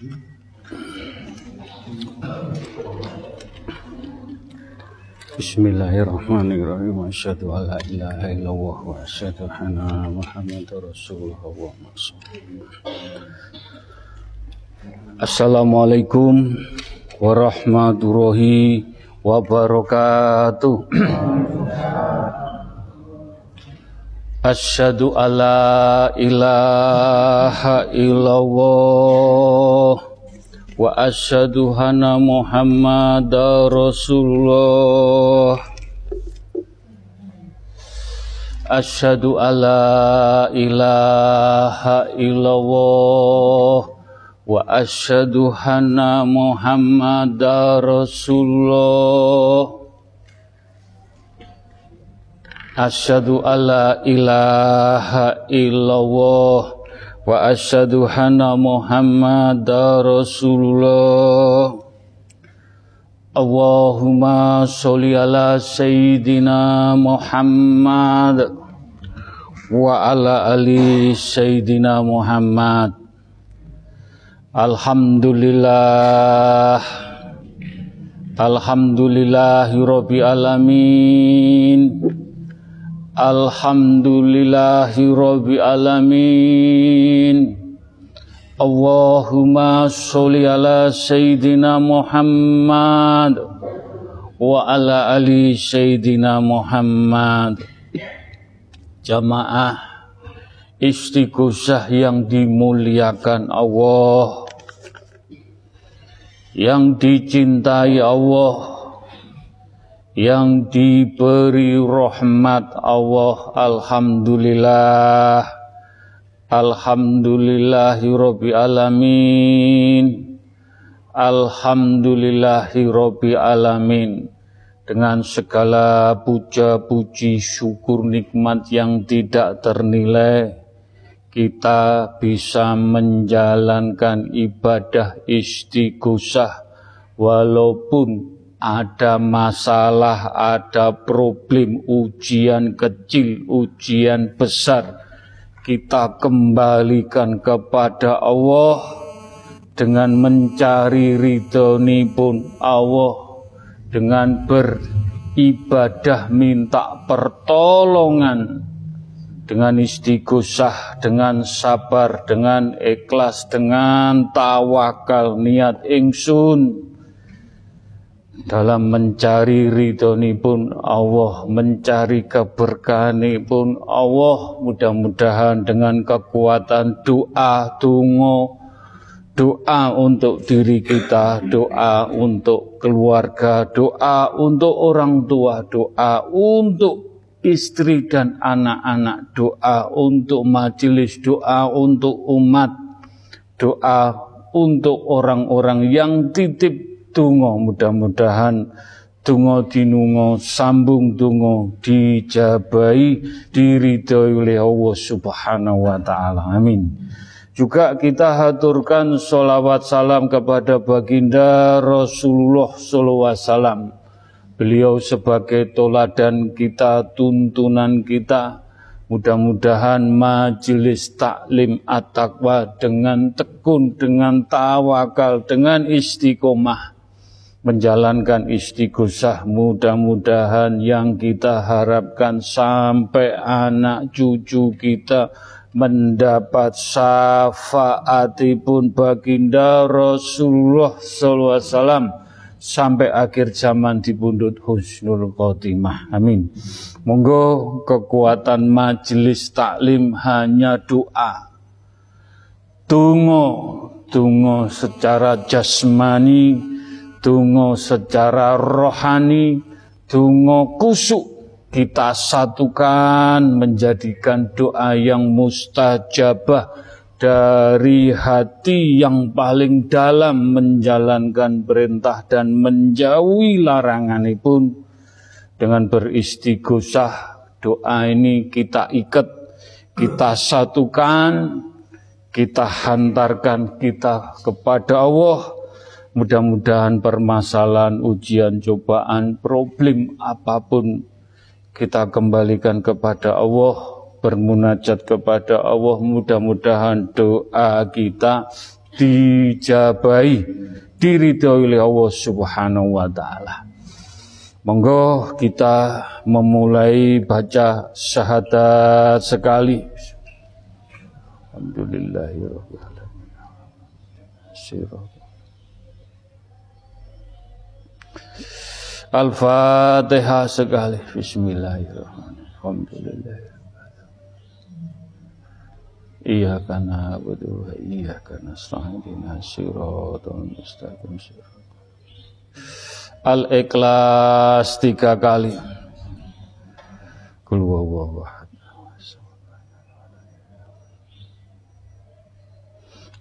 Mm-hmm. Bismillahirrahmanirrahim. Asyhadu an la ilaha illallah wa asyhadu anna Muhammadar Rasulullah wa Assalamualaikum warahmatullahi wabarakatuh. Asyhadu an la ilaha illallah wa asyhadu anna Muhammadar Rasulullah. Asyhadu alla ilaha illallah. Wa asyhadu anna Muhammadar Rasulullah. Asyhadu alla ilaha wa asyhadu anna Muhammadar Rasulullah. Allahumma sholli Muhammad wa ala ali sayyidina Muhammad. Alhamdulillah. Alhamdulillahi rabbil alamin Alhamdulillahi Rabbil Alamin. Allahumma sholli ala Sayyidina Muhammad Wa ala ali Sayyidina Muhammad. Jamaah istighosah yang dimuliakan Allah Yang dicintai Allah yang diberi rahmat Allah Alhamdulillah. Alhamdulillahi Rabbi Alamin. Alhamdulillahi Rabbi Alamin. Dengan segala puja puji syukur nikmat yang tidak ternilai kita bisa menjalankan ibadah istighosah walaupun ada masalah, ada problem, ujian kecil, ujian besar, kita kembalikan kepada Allah dengan mencari ridhoni pun Allah dengan beribadah minta pertolongan dengan istighosah, dengan sabar, dengan ikhlas, dengan tawakal niat ingsun dalam mencari ridhoni pun Allah, mencari keberkahan pun Allah, mudah-mudahan dengan kekuatan doa, tungo, doa untuk diri kita, doa untuk keluarga, doa untuk orang tua, doa untuk istri dan anak-anak, doa untuk majelis, doa untuk umat, doa untuk orang-orang yang titip Tungo mudah-mudahan Tungo dinungo sambung tungo dijabai diridhoi oleh Allah Subhanahu wa taala. Amin. Juga kita haturkan solawat salam kepada baginda Rasulullah wasallam. Beliau sebagai toladan kita, tuntunan kita, Mudah-mudahan majelis taklim at-taqwa dengan tekun, dengan tawakal, dengan istiqomah menjalankan istighosah mudah-mudahan yang kita harapkan sampai anak cucu kita mendapat syafaatipun baginda Rasulullah SAW sampai akhir zaman di pundut husnul khotimah. Amin. Monggo kekuatan majelis taklim hanya doa. Tungo, tungo secara jasmani, Tungo secara rohani, tungo kusuk kita satukan menjadikan doa yang mustajabah dari hati yang paling dalam menjalankan perintah dan menjauhi larangan pun dengan beristighosah doa ini kita ikat kita satukan kita hantarkan kita kepada Allah. Mudah-mudahan permasalahan, ujian, cobaan, problem apa pun kita kembalikan kepada Allah, bermunajat kepada Allah. Mudah-mudahan doa kita dijabai, diridhoi oleh Allah Subhanahu wa taala. Monggo kita memulai baca syahadat sekali. Alhamdulillahirrahmanirrahim. Al-Fatihah sekali. Bismillahirrahmanirrahim. Iya karena wa iya karena nasta'in siratal mustaqim Al-Ikhlas tiga kali. Kul huwallahu ahad.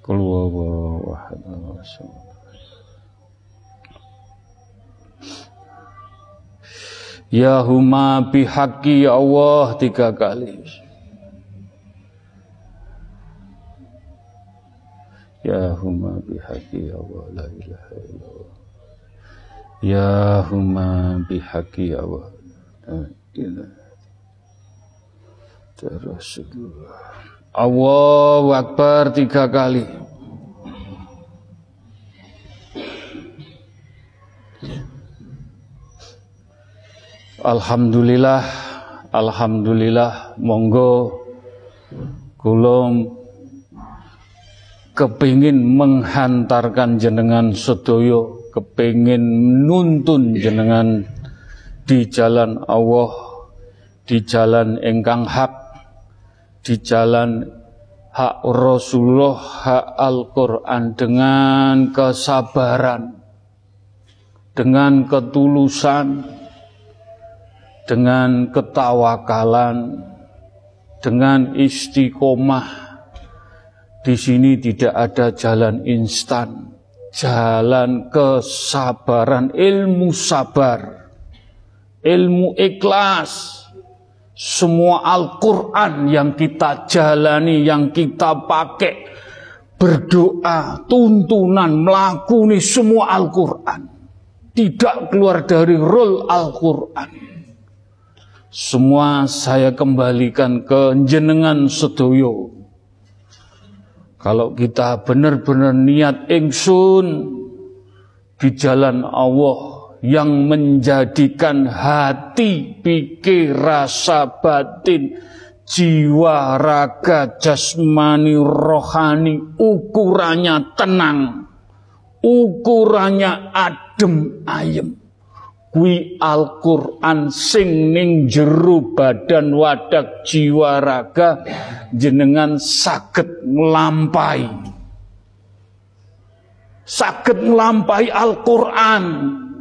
Kul huwallahu Ya huma bihaqi ya Allah tiga kali. Ya huma bihaqi ya Allah la ilaha illallah. Ya huma bihaqi ya Allah. Rasulullah. Allahu Akbar tiga kali. Alhamdulillah, Alhamdulillah, monggo kulum kepingin menghantarkan jenengan sedoyo, kepingin nuntun jenengan di jalan Allah, di jalan engkang hak, di jalan hak Rasulullah, hak Al-Quran dengan kesabaran, dengan ketulusan, dengan ketawakalan, dengan istiqomah. Di sini tidak ada jalan instan, jalan kesabaran, ilmu sabar, ilmu ikhlas. Semua Al-Quran yang kita jalani, yang kita pakai, berdoa, tuntunan, melakuni semua Al-Quran. Tidak keluar dari role Al-Quran. Semua saya kembalikan ke jenengan sedoyo. Kalau kita benar-benar niat ingsun di jalan Allah yang menjadikan hati, pikir, rasa batin, jiwa, raga, jasmani, rohani, ukurannya tenang, ukurannya adem ayem Kui Al-Qur'an sing ning jero badan wadak jiwa raga jenengan saged nglampahi. Saged nglampahi Al-Qur'an.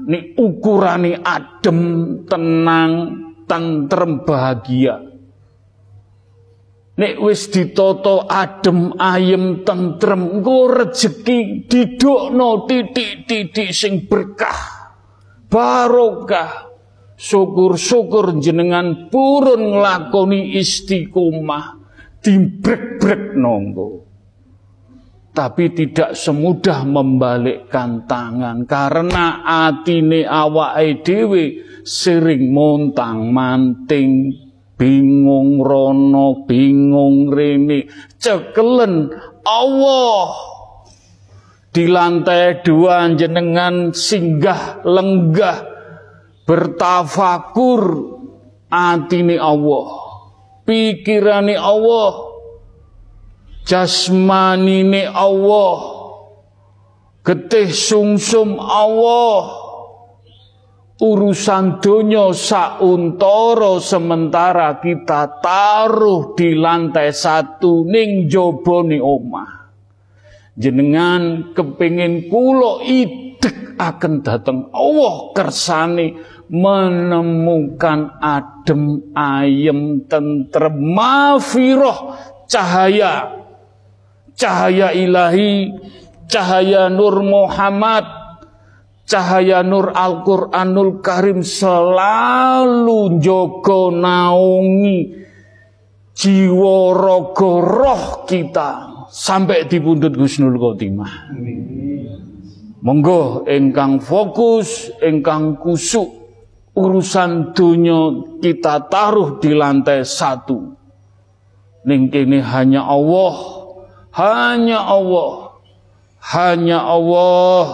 Ni ukurane adem tenang tentrem bahagia. Nek wis ditoto adem ayem tentrem engko rejeki didokno titik-titik sing berkah barokah syukur-syukur jenengan purun nglakoni istiqomah. Dimbrek-brek nonggo. Tapi tidak semudah membalikkan tangan karena atine awake dhewe sering montang manting bingung rono bingung rene cekelen. Allah di lantai dua jenengan singgah lenggah bertafakur atini Allah pikirani Allah jasmanine Allah getih sungsum Allah. Urusan donya sauntara sementara kita taruh di lantai satu ning jobone omah jenengan kepingin kulo idek akan datang Allah kersane menemukan adem ayem tentrem mafiroh cahaya. Cahaya ilahi cahaya nur Muhammad cahaya nur Al-Quranul Karim selalu jogo naungi jiwa rogo roh kita sampai dipundhut Gusnul Khotimah. Monggo engkang fokus, engkang kusuk urusan dunia kita taruh di lantai satu. Ning kene hanya Allah, hanya Allah, hanya Allah.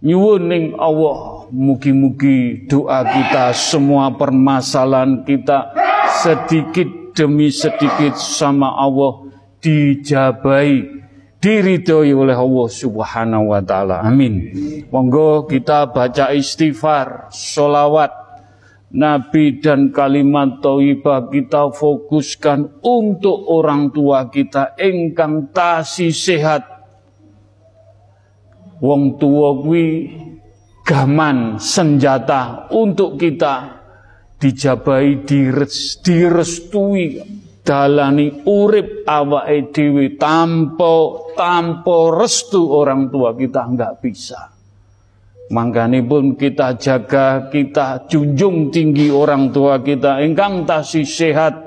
Nyuwun ning Allah, mugi-mugi doa kita, semua permasalahan kita sedikit demi sedikit sama Allah dijabai diridhoi oleh Allah Subhanahu wa taala. Amin. Monggo kita baca istighfar, solawat, Nabi dan kalimat thayyibah kita fokuskan untuk orang tua kita engkang tasi sehat wong tua kuwi gaman senjata untuk kita dijabai dires, direstui dalani urip awake dhewe tanpa tanpa restu orang tua kita enggak bisa. Mangkane pun kita jaga, kita junjung tinggi orang tua kita engkang tasih sehat.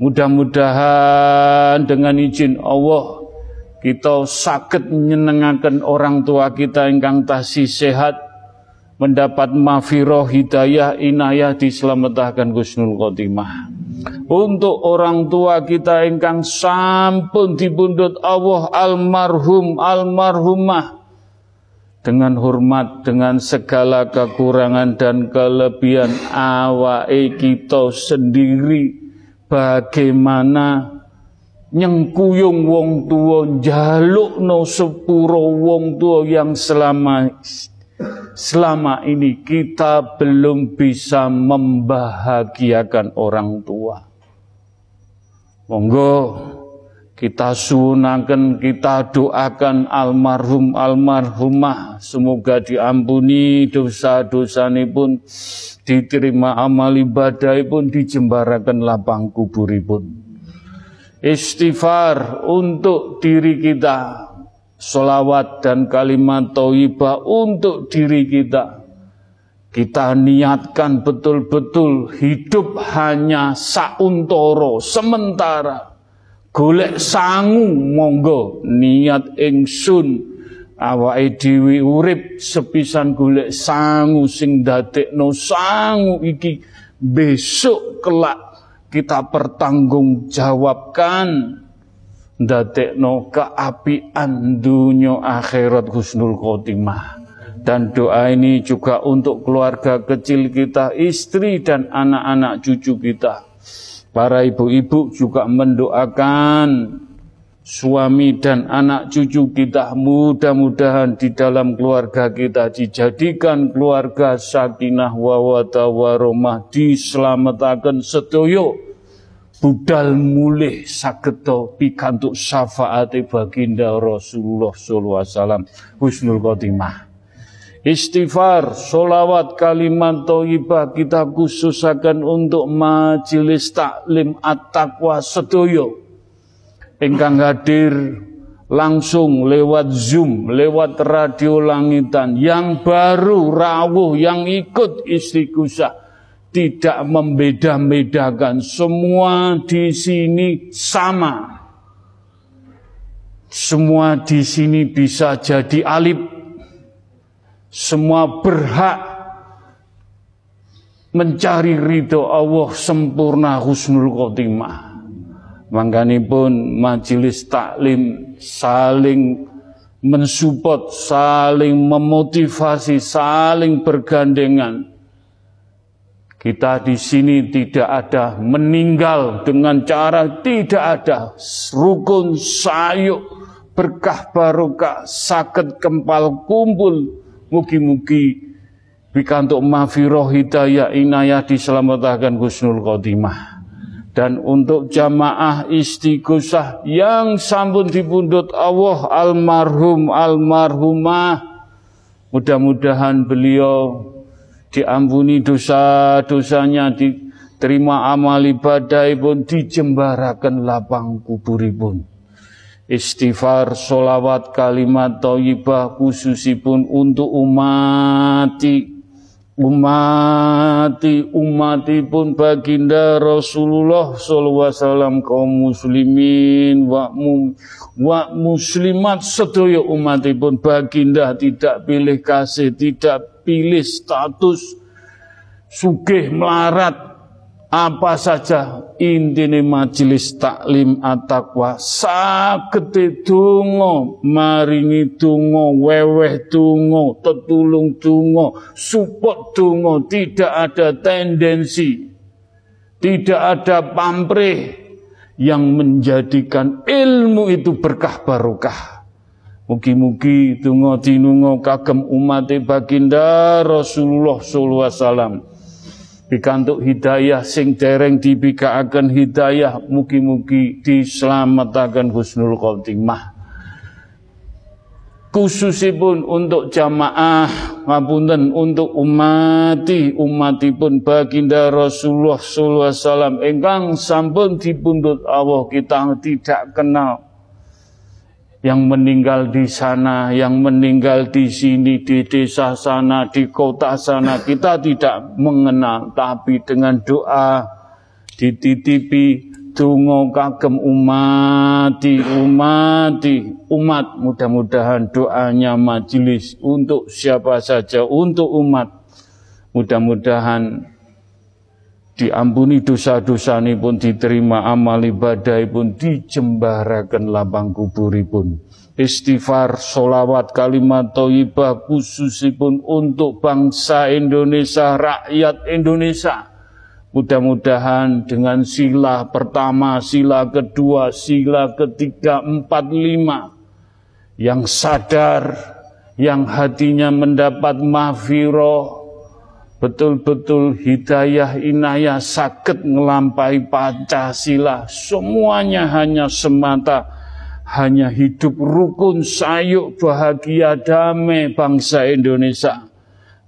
Mudah-mudahan dengan izin Allah kita sakit menyenangkan orang tua kita ingkang tasih sehat mendapat mafiroh hidayah inayah diselamatkan Gusnul Khotimah untuk orang tua kita ingkang sampun dibundut Allah almarhum almarhumah. Dengan hormat dengan segala kekurangan dan kelebihan awake kita sendiri bagaimana nyengkuyung wong tua jaluk no sepuro wong tua yang selama selama ini kita belum bisa membahagiakan orang tua. Monggo kita sunakan, kita doakan almarhum almarhumah. Semoga diampuni dosa-dosa pun diterima amal ibadah pun dijembarakan lapang kuburipun. Istighfar untuk diri kita, solawat dan kalimat thayyibah untuk diri kita. Kita niatkan betul-betul hidup hanya sauntoro sementara. Golek sangu monggo niat ingsun awake dhewe urip sepisan golek sangu sing dadekno sangu iki besok kelak kita pertanggungjawabkan ndadekno keapian dunia akhirat husnul khotimah dan doa ini juga untuk keluarga kecil kita, istri dan anak-anak cucu kita. Para ibu-ibu juga mendoakan suami dan anak cucu kita mudah-mudahan di dalam keluarga kita dijadikan keluarga sakinah wawata waromah diselamatkan sedoyo budal mulih sageto pikantuk syafaat baginda Rasulullah sallallahu alaihi wasallam husnul khotimah. Istighfar, solawat, kalimat thayyibah kita khususakan untuk majelis taklim at-taqwa sedoyo ingkang hadir langsung lewat Zoom, lewat radio langitan, yang baru rawuh, yang ikut istiqusah, tidak membeda-bedakan, semua di sini sama. Semua di sini bisa jadi alip. Semua berhak mencari ridho Allah sempurna husnul khotimah pun majelis taklim saling mensupport, saling memotivasi, saling bergandengan. Kita di sini tidak ada meninggal dengan cara tidak ada. Rukun sayuk berkah barokah sakit kempal kumpul. Mugi-mugi bikantuk mafiroh hidayah inayah diselamatkan Gusnul Khotimah. Dan untuk jamaah istighosah yang sambut dipundut Allah almarhum almarhumah mudah-mudahan beliau diampuni dosa-dosanya diterima amal ibadah pun dijembarakan lapang kuburipun. Istighfar solawat kalimat thayyibah khususipun untuk umati umati umatipun baginda Rasulullah wasallam kaum muslimin wa, mu, wa muslimat sedaya umatipun baginda tidak pilih kasih tidak pilih status sugih melarat apa saja intine majelis taklim at-taqwa. Saged donga maringi donga weweh donga tetulung donga support donga tidak ada tendensi tidak ada pamrih yang menjadikan ilmu itu berkah barokah mugi-mugi donga dinunga kagem umat baginda Rasulullah sallallahu alaihi wasallam. Pikantuk hidayah sing dereng dibikaaken hidayah mugi-mugi dislametaken husnul khotimah. Khususipun untuk jamaah ngapunten untuk umati umatipun baginda Rasulullah sallallahu alaihi wasallam. Ingkang sampun dipundhut Allah kita tidak kenal yang meninggal di sana, yang meninggal di sini, di desa sana, di kota sana, kita tidak mengenal, tapi dengan doa dititipi tungo kagem umati, umati, umat, mudah-mudahan doanya majelis untuk siapa saja, untuk umat, mudah-mudahan diampuni dosa-dosa ini pun diterima amal ibadah pun dijembarakan lapang kuburipun. Istighfar solawat kalimat toibah khususipun untuk bangsa Indonesia rakyat Indonesia. Mudah-mudahan dengan sila pertama sila kedua sila ketiga empat lima yang sadar yang hatinya mendapat mahfiroh betul-betul hidayah inayah sakit ngelampai Pancasila. Semuanya hanya semata hanya hidup rukun sayuk bahagia damai bangsa Indonesia.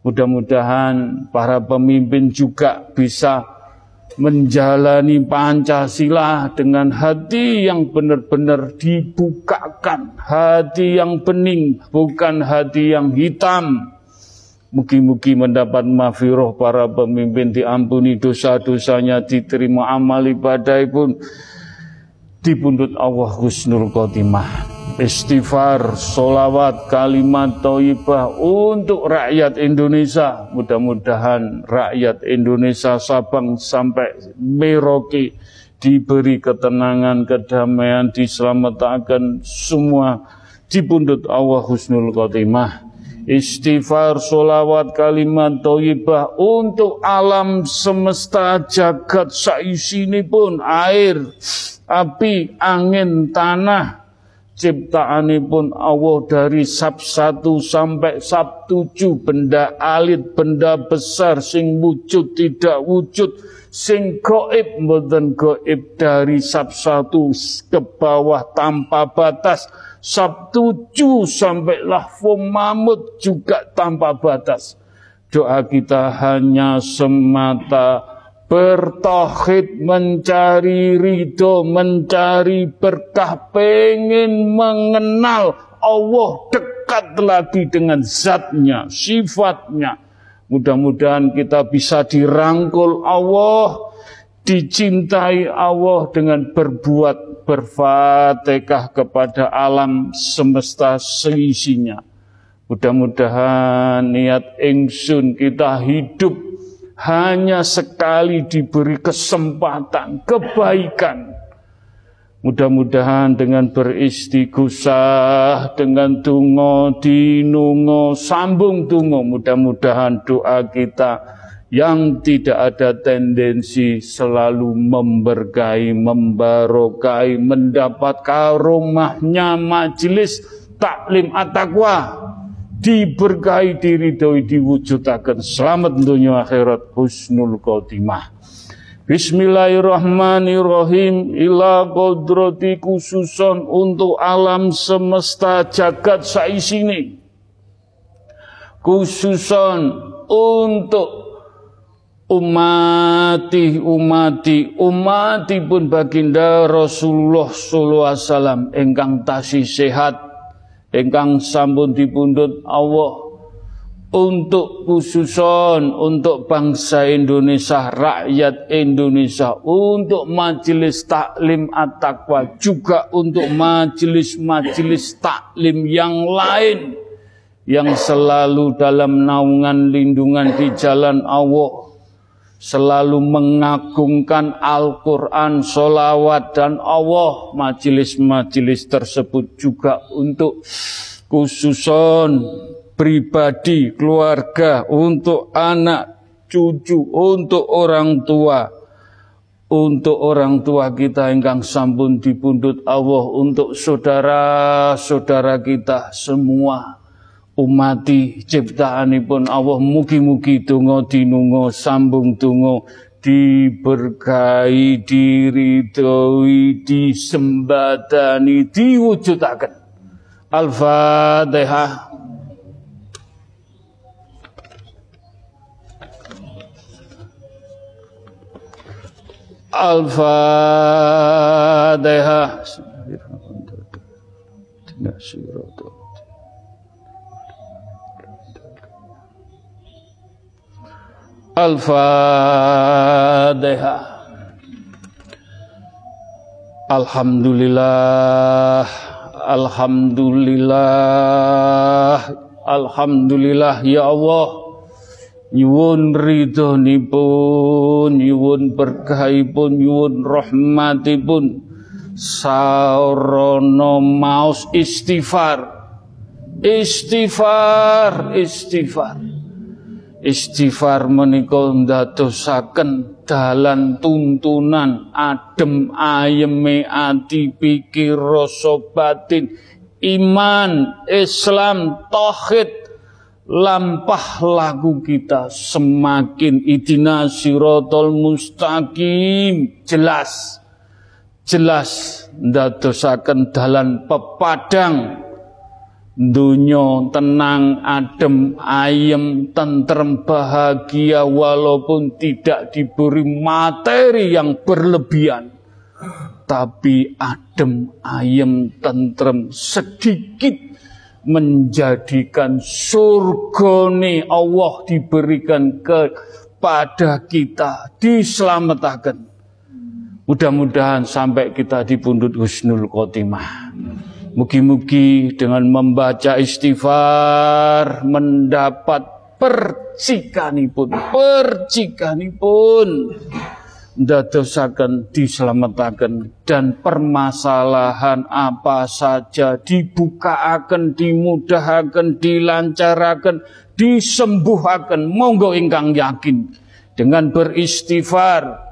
Mudah-mudahan para pemimpin juga bisa menjalani Pancasila dengan hati yang benar-benar dibukakan. Hati yang bening bukan hati yang hitam Mugi-mugi mendapat mafiroh para pemimpin diampuni dosa-dosanya diterima amal ibadah pun. Dipundut Allah husnul khotimah. Istighfar, solawat, kalimat toibah untuk rakyat Indonesia. Mudah-mudahan rakyat Indonesia Sabang sampai Merauke diberi ketenangan, kedamaian, diselamatkan semua. Dipundut Allah husnul khotimah istighfar, solawat, kalimat toibah untuk alam semesta jagat saisini pun air, api, angin, tanah, ciptaan pun Allah dari sab satu sampai sab tujuh benda alit, benda besar, sing wujud tidak wujud, sing goib mboten goib dari sab satu ke bawah tanpa batas, Sabtu tujuh sampai lahfum mamut juga tanpa batas. Doa kita hanya semata bertauhid, mencari ridho, mencari berkah, pengen mengenal Allah dekat lagi dengan zatnya, sifatnya. Mudah-mudahan kita bisa dirangkul Allah, dicintai Allah dengan berbuat berfatihah kepada alam semesta seisinya. Mudah-mudahan niat ingsun kita hidup hanya sekali diberi kesempatan kebaikan. Mudah-mudahan dengan beristighosah, dengan tungo, dinungo, sambung tungo, mudah-mudahan doa kita yang tidak ada tendensi selalu memberkahi, membarokai, mendapat karomahnya majelis taklim at-taqwa. Diberkahi diridhoi diwujudaken selamat dunia akhirat husnul khotimah. Bismillahirrahmanirrahim. Ila kodrati khususon untuk alam semesta jagat saisini. Khususon untuk umati umati umati pun baginda Rasulullah sallallahu alaihi wasallam engkang tasih sehat engkang sampun dipundhut Allah. Untuk khususon untuk bangsa Indonesia, rakyat Indonesia, untuk majelis taklim at-taqwa, juga untuk majelis-majelis taklim yang lain yang selalu dalam naungan lindungan di jalan Allah, selalu mengagungkan Al-Quran, solawat dan Allah, majelis-majelis tersebut juga untuk khususon pribadi, keluarga, untuk anak, cucu, untuk orang tua, untuk orang tua kita ingkang sampun dipundut Allah, untuk saudara-saudara kita semua umati ciptaanipun Allah mugi-mugi donga dinunga sambung donga diberkahi diridhoi disembadani diwujudaken. Al-Fatihah. Al-Fatihah. Al-Fatihah. Alhamdulillah, Alhamdulillah, Alhamdulillah ya Allah. Nyuwun ridhonipun nyuwun berkahipun nyuwun rahmatipun. Sarana maos istighfar. Istighfar istighfar istighfar menika ndadosaken dalan tuntunan adem ayeme ati pikir rasa batin iman Islam tauhid lampah lagu kita semakin idina sirotol mustaqim. Jelas jelas ndadosaken dalan pepadang dunya tenang adem ayem tentrem bahagia walaupun tidak diberi materi yang berlebihan. Tapi adem ayem tentrem sedikit menjadikan surgone Allah diberikan kepada kita diselamatkan. Mudah-mudahan sampai kita di pundut husnul khotimah mugi-mugi dengan membaca istighfar mendapat percikanipun percikanipun. Dadosaken diselamatkan dan permasalahan apa saja dibukaaken dimudahkan dilancaraken disembuhaken monggo ingkang yakin. Dengan beristighfar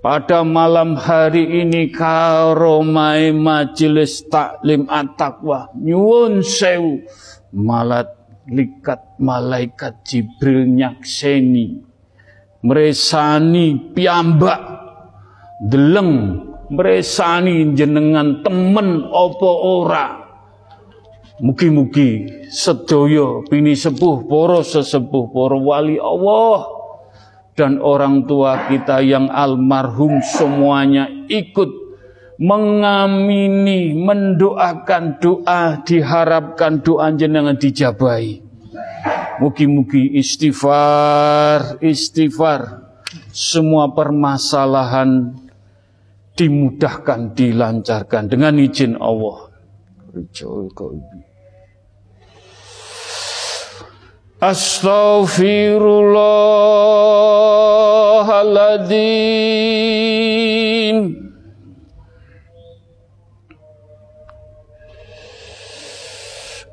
pada malam hari ini karomai majelis taklim at-taqwa. Nyuwun sewu. Malat likat malaikat Jibril nyakseni. Meresani piambak deleng meresani jenengan temen opo ora. Mugi-mugi sedoyo bini sepuh poro sesepuh poro wali Allah dan orang tua kita yang almarhum semuanya ikut mengamini mendoakan doa diharapkan doa jenengan dijabai Mugi-mugi istighfar, istighfar. Semua permasalahan dimudahkan, dilancarkan dengan izin Allah. Astaghfirullahaladzim.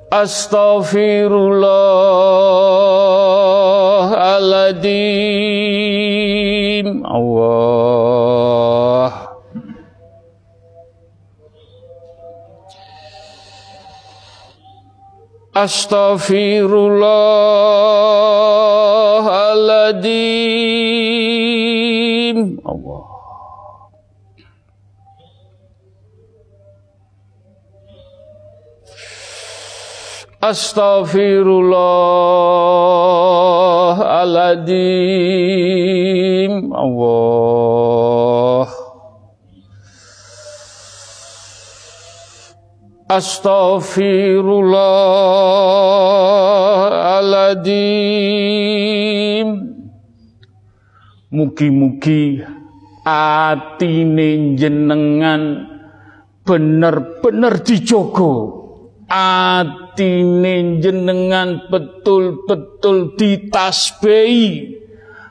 Astaghfirullahaladzim Allah Astaghfirullahaladzim Allah Astaghfirullahaladzim Allah Astaghfirullahaladzim. Mugi-mugi atine jenengan bener-bener dijogo. Atine jenengan betul-betul ditasbehi.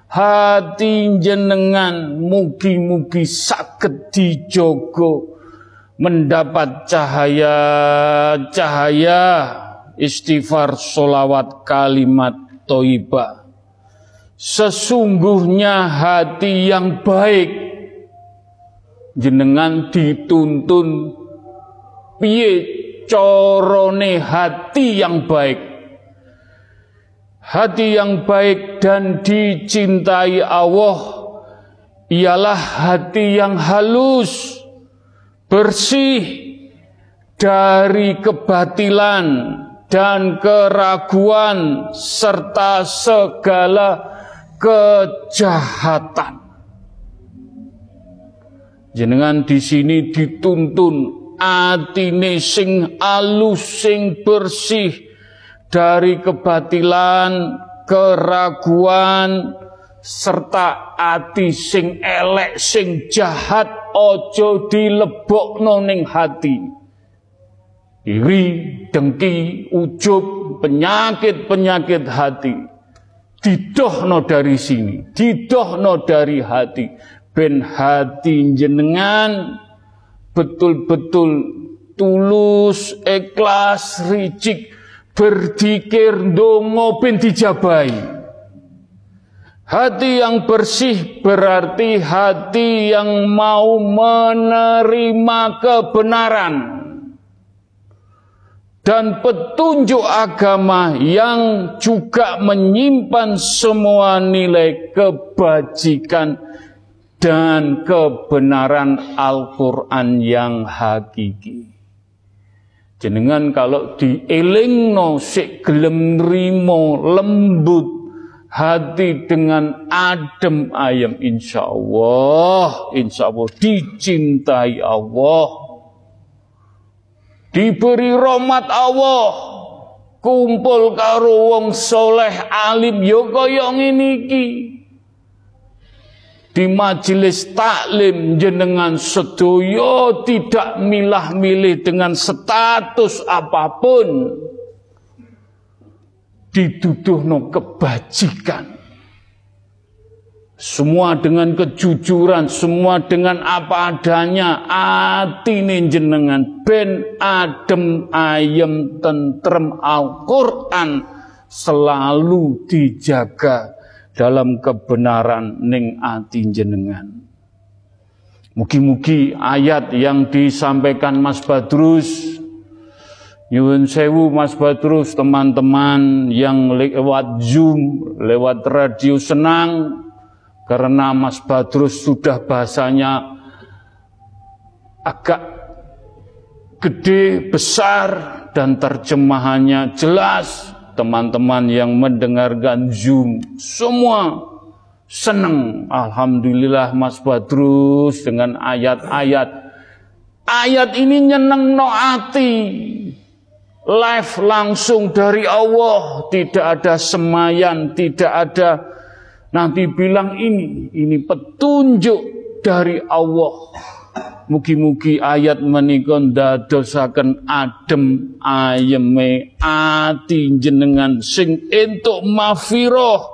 Hati jenengan mugi-mugi sakit dijogo mendapat cahaya-cahaya istighfar solawat kalimat toibah. Sesungguhnya hati yang baik jenengan dituntun. Piye corone hati yang baik? Hati yang baik dan dicintai Allah ialah hati yang halus, bersih dari kebatilan dan keraguan serta segala kejahatan. Jenengan di sini dituntun atine sing alus sing bersih dari kebatilan, keraguan, serta ati sing elek, sing jahat, ojo dilebokno ning hati. Iri, dengki, ujub, penyakit-penyakit hati. Didohno dari sini, didohno dari hati. Ben hati jenengan betul-betul tulus, ikhlas, ricik, Berdikir dongo ben. Hati yang bersih berarti hati yang mau menerima kebenaran dan petunjuk agama yang juga menyimpan semua nilai kebajikan dan kebenaran Al-Quran yang hakiki. Jenengan kalau dielingno sik gelem nrimo lembut hati dengan adem ayam. Insya Allah insya Allah dicintai Allah. Diberi rahmat Allah. Kumpul karo wong soleh alim yo ngene iki. Di majelis taklim jenengan sedoyo tidak milah-milih dengan status apa pun dituduh no kebajikan semua dengan kejujuran, semua dengan apa adanya, atine jenengan ben adem ayem tentrem Al-Qur'an selalu dijaga dalam kebenaran ning ati jenengan. Mugi-mugi ayat yang disampaikan Mas Badrus Nyuwun sewu Mas Badrus teman-teman yang lewat Zoom, lewat radio senang karena Mas Badrus sudah bahasanya agak gede, besar dan terjemahannya jelas teman-teman yang mendengarkan Zoom semua senang. Alhamdulillah Mas Badrus dengan ayat-ayat. Ayat ini nyeneng no ati. Live langsung dari Allah. Tidak ada semayan, tidak ada nanti bilang ini. Ini petunjuk dari Allah. Mugi-mugi ayat menika ndadosaken adem ayeme ati jenengan sing entuk mafiroh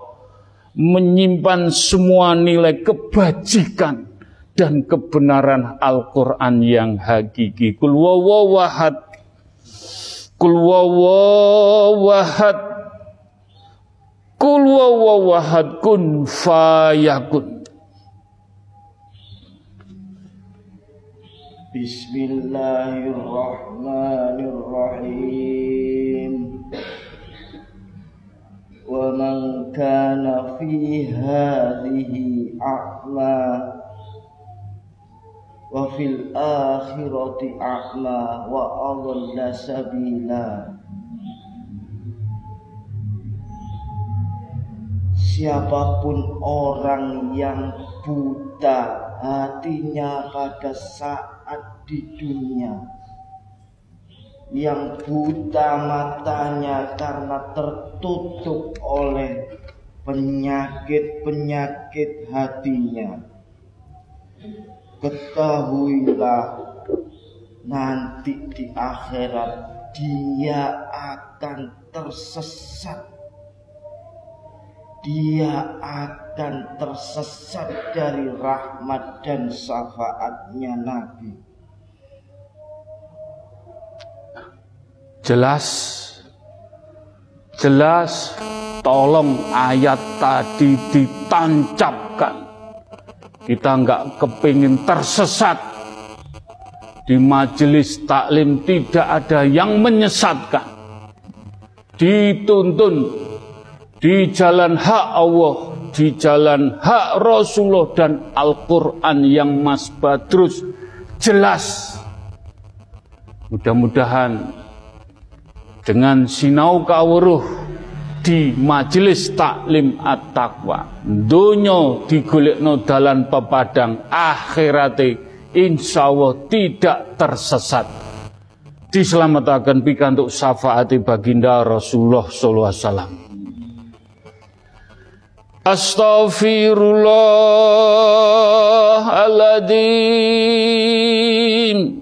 menyimpan semua nilai kebajikan dan kebenaran Al-Quran yang hakiki. Kul wawahad. Kul wawawahad Kul wawawahad kun fayakun. Bismillahirrahmanirrahim. Wa man kana fi hadhihi a'la وفي الآخرة أعمى وأضل سبيلا Siapapun orang yang buta hatinya pada saat di dunia yang buta matanya karena tertutup oleh penyakit-penyakit hatinya. Ketahuilah nanti di akhirat dia akan tersesat dia akan tersesat dari rahmat dan syafaatnya Nabi. Jelas, jelas, tolong ayat tadi ditancapkan. Kita nggak kepingin tersesat di majelis taklim tidak ada yang menyesatkan. Dituntun di jalan hak Allah, di jalan hak Rasulullah dan Al-Quran yang Mas Badrus jelas. Mudah-mudahan dengan sinau kawruh di majelis taklim at-taqwa. Dunyo digolekno dalan pepadang akhirate insya Allah tidak tersesat. Diselamatkan pikantuk syafaati baginda Rasulullah sallallahu alaihi wasallam. Astaghfirullahaladzim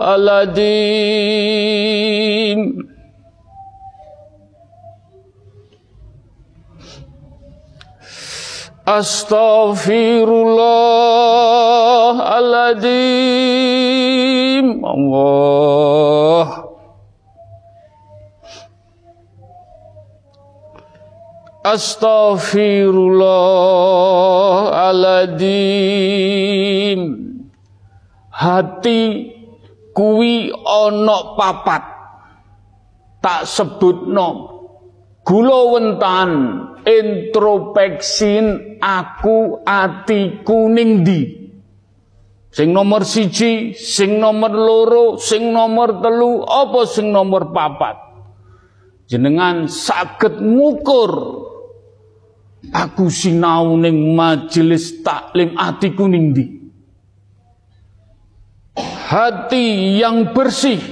Allah Astaghfirullahaladzim Astaghfirullahaladzim Astaghfirullahaladzim Allah. Astaghfirullahaladzim Hati kuwi ono papat. Tak sebut no Gula wentan introspeksin aku ati kuning di sing nomor siji sing nomor loro sing nomor telu apa sing nomor papat? Jenengan saged ngukur aku sinau ning majelis taklim ati kuning di hati yang bersih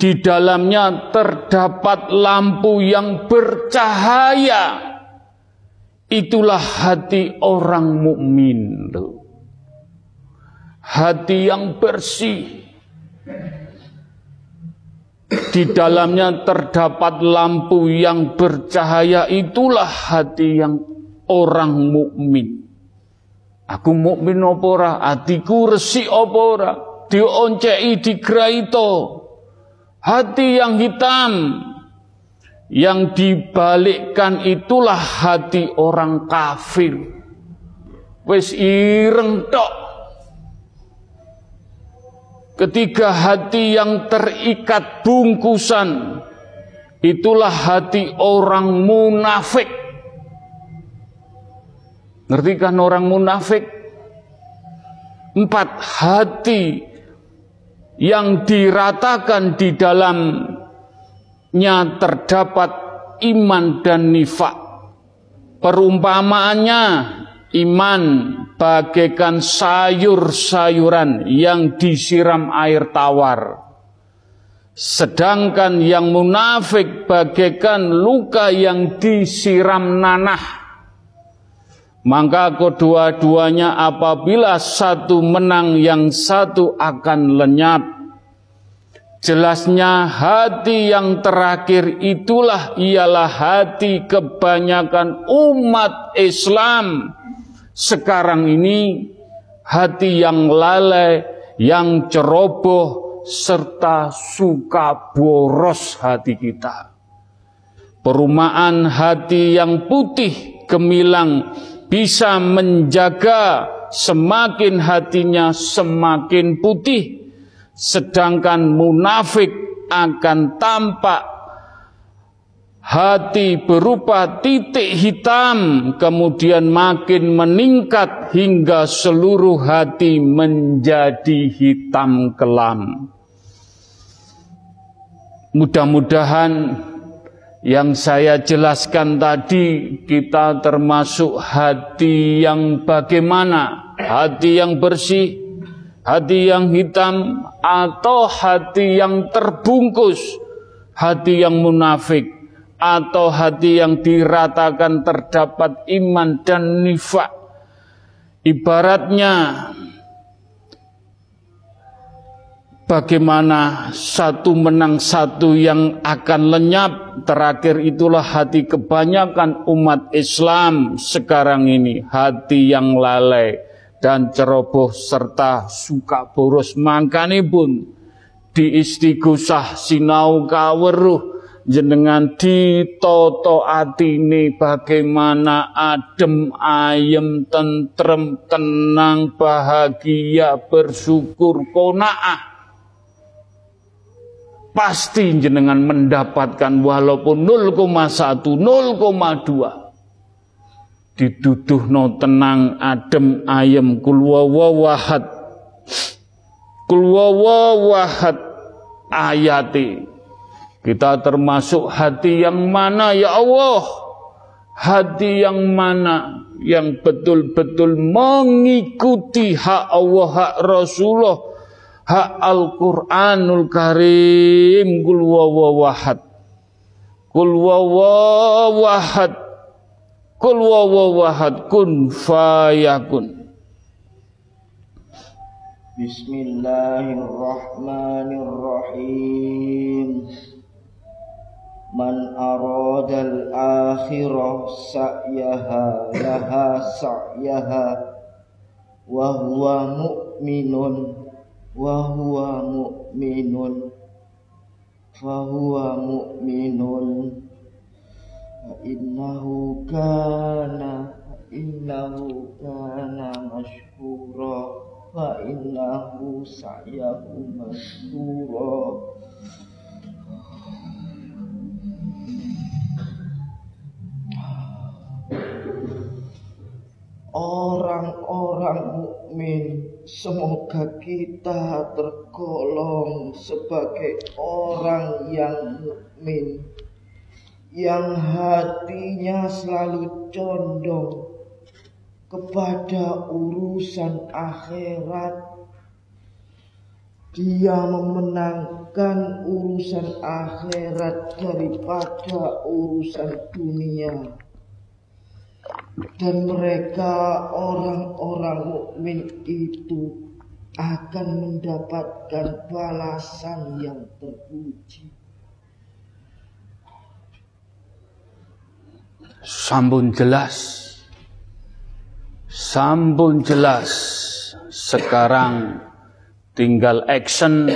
di dalamnya terdapat lampu yang bercahaya. Itulah hati orang mukmin. Hati yang bersih. Di dalamnya terdapat lampu yang bercahaya. Itulah hati yang orang mukmin. Aku mukmin opora, hatiku resik opora, dioncei digraito Hati yang hitam yang dibalikkan itulah hati orang kafir. Wes ireng tok. Ketika hati yang terikat bungkusan itulah hati orang munafik. Ngerti kan orang munafik? Empat hati yang diratakan di dalamnya terdapat iman dan nifak. Perumpamaannya iman bagaikan sayur-sayuran yang disiram air tawar. Sedangkan yang munafik bagaikan luka yang disiram nanah. Maka kedua-duanya apabila satu menang yang satu akan lenyap. Jelasnya hati yang terakhir itulah ialah hati kebanyakan umat Islam. Sekarang ini hati yang lalai, yang ceroboh, serta suka boros hati kita. Perumahan hati yang putih gemilang bisa menjaga semakin hatinya semakin putih. Sedangkan munafik akan tampak hati berupa titik hitam kemudian makin meningkat hingga seluruh hati menjadi hitam kelam. Mudah-mudahan yang saya jelaskan tadi kita termasuk hati yang bagaimana? Hati yang bersih, hati yang hitam atau hati yang terbungkus, hati yang munafik atau hati yang diratakan terdapat iman dan nifak. Ibaratnya bagaimana satu menang satu yang akan lenyap. Terakhir itulah hati kebanyakan umat Islam sekarang ini. Hati yang lalai dan ceroboh serta suka boros mangkane pun di sinau kaweruh jenengan ditoto atine bagaimana adem ayem tentrem tenang bahagia bersyukur konaah pasti jenengan mendapatkan walaupun 0,1 0,2 diduduh no tenang adem ayem kulwawawahad kulwawawahad ayati. Kita termasuk hati yang mana ya Allah? Hati yang mana yang betul-betul mengikuti hak Allah hak Rasulullah hak Al-Qur'anul Karim. Kul wawahad kul wawahad kul wawahad kun fayakun. Bismillahirrahmanirrahim. Man aradal akhirah sa'yaha laha sa'yaha wa huwa mu'minun wa mu'minun. Fa huwa mu'minun. Innahu kana innahu kana mashkura. Fa innahu sa'yahu mashkura orang-orang mukmin semoga kita tergolong sebagai orang yang mukmin yang hatinya selalu condong kepada urusan akhirat. Dia memenangkan urusan akhirat daripada urusan dunia dan mereka orang-orang mukmin itu akan mendapatkan balasan yang terpuji. Sambun jelas. Sambun jelas. Sekarang tinggal action,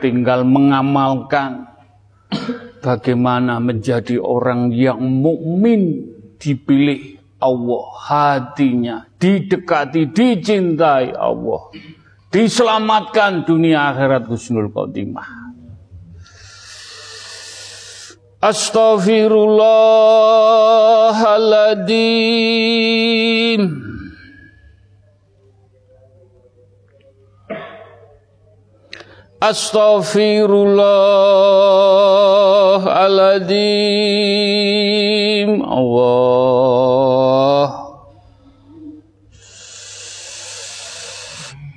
tinggal mengamalkan bagaimana menjadi orang yang mukmin dipilih Allah. Hatinya didekati dicintai Allah. Diselamatkan dunia akhirat husnul khotimah. Astaghfirullahaladzim. Astaghfirullahaladzim. Allah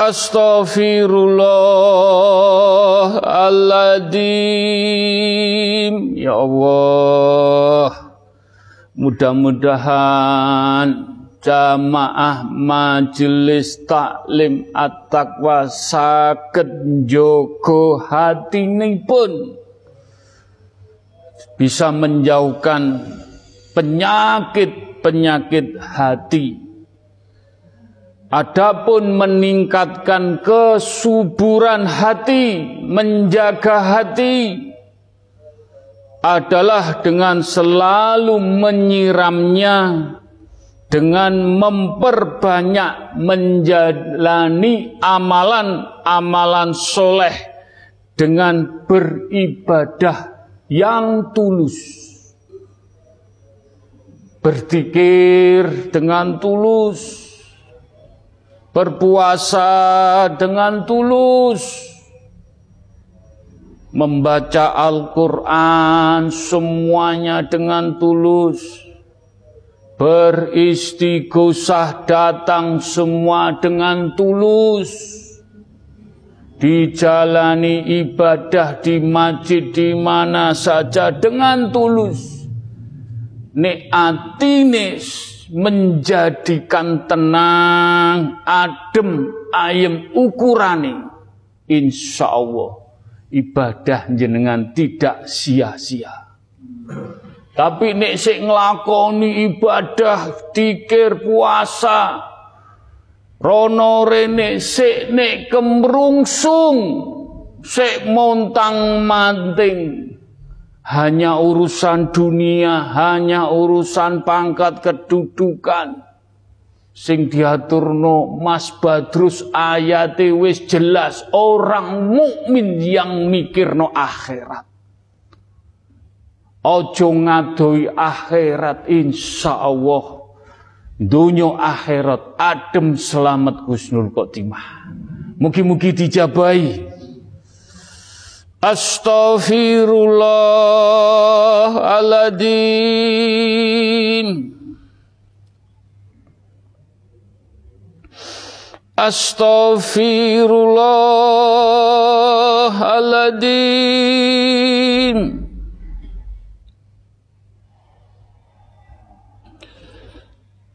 Astaghfirullahaladzim Ya Allah Mudah-mudahan jamaah majelis taklim at-taqwa saged njogo pun bisa menjauhkan penyakit-penyakit hati. Adapun meningkatkan kesuburan hati, menjaga hati adalah dengan selalu menyiramnya dengan memperbanyak menjalani amalan-amalan soleh dengan beribadah yang tulus. Berzikir dengan tulus, berpuasa dengan tulus, membaca Al-Quran semuanya dengan tulus, Beristighosah datang semua dengan tulus. Dijalani ibadah di masjid di mana saja dengan tulus. Nek atinis menjadikan tenang, adem, ayem ukurane. Insya Allah ibadah jenengan tidak sia-sia. Tapi nek sik nglakoni ibadah, dikir puasa, rono rene sik nek kemrungsung, sik montang manting, hanya urusan dunia, hanya urusan pangkat kedudukan. Sing diaturno Mas Badrus ayate wis jelas orang mukmin yang mikirno akhirat. Ojo ngadoi akhirat insya Allah. Dunia akhirat adem selamat kusnul khotimah. Mugi-mugi dijabai. Astaghfirullahaladzim. Astaghfirullahaladzim.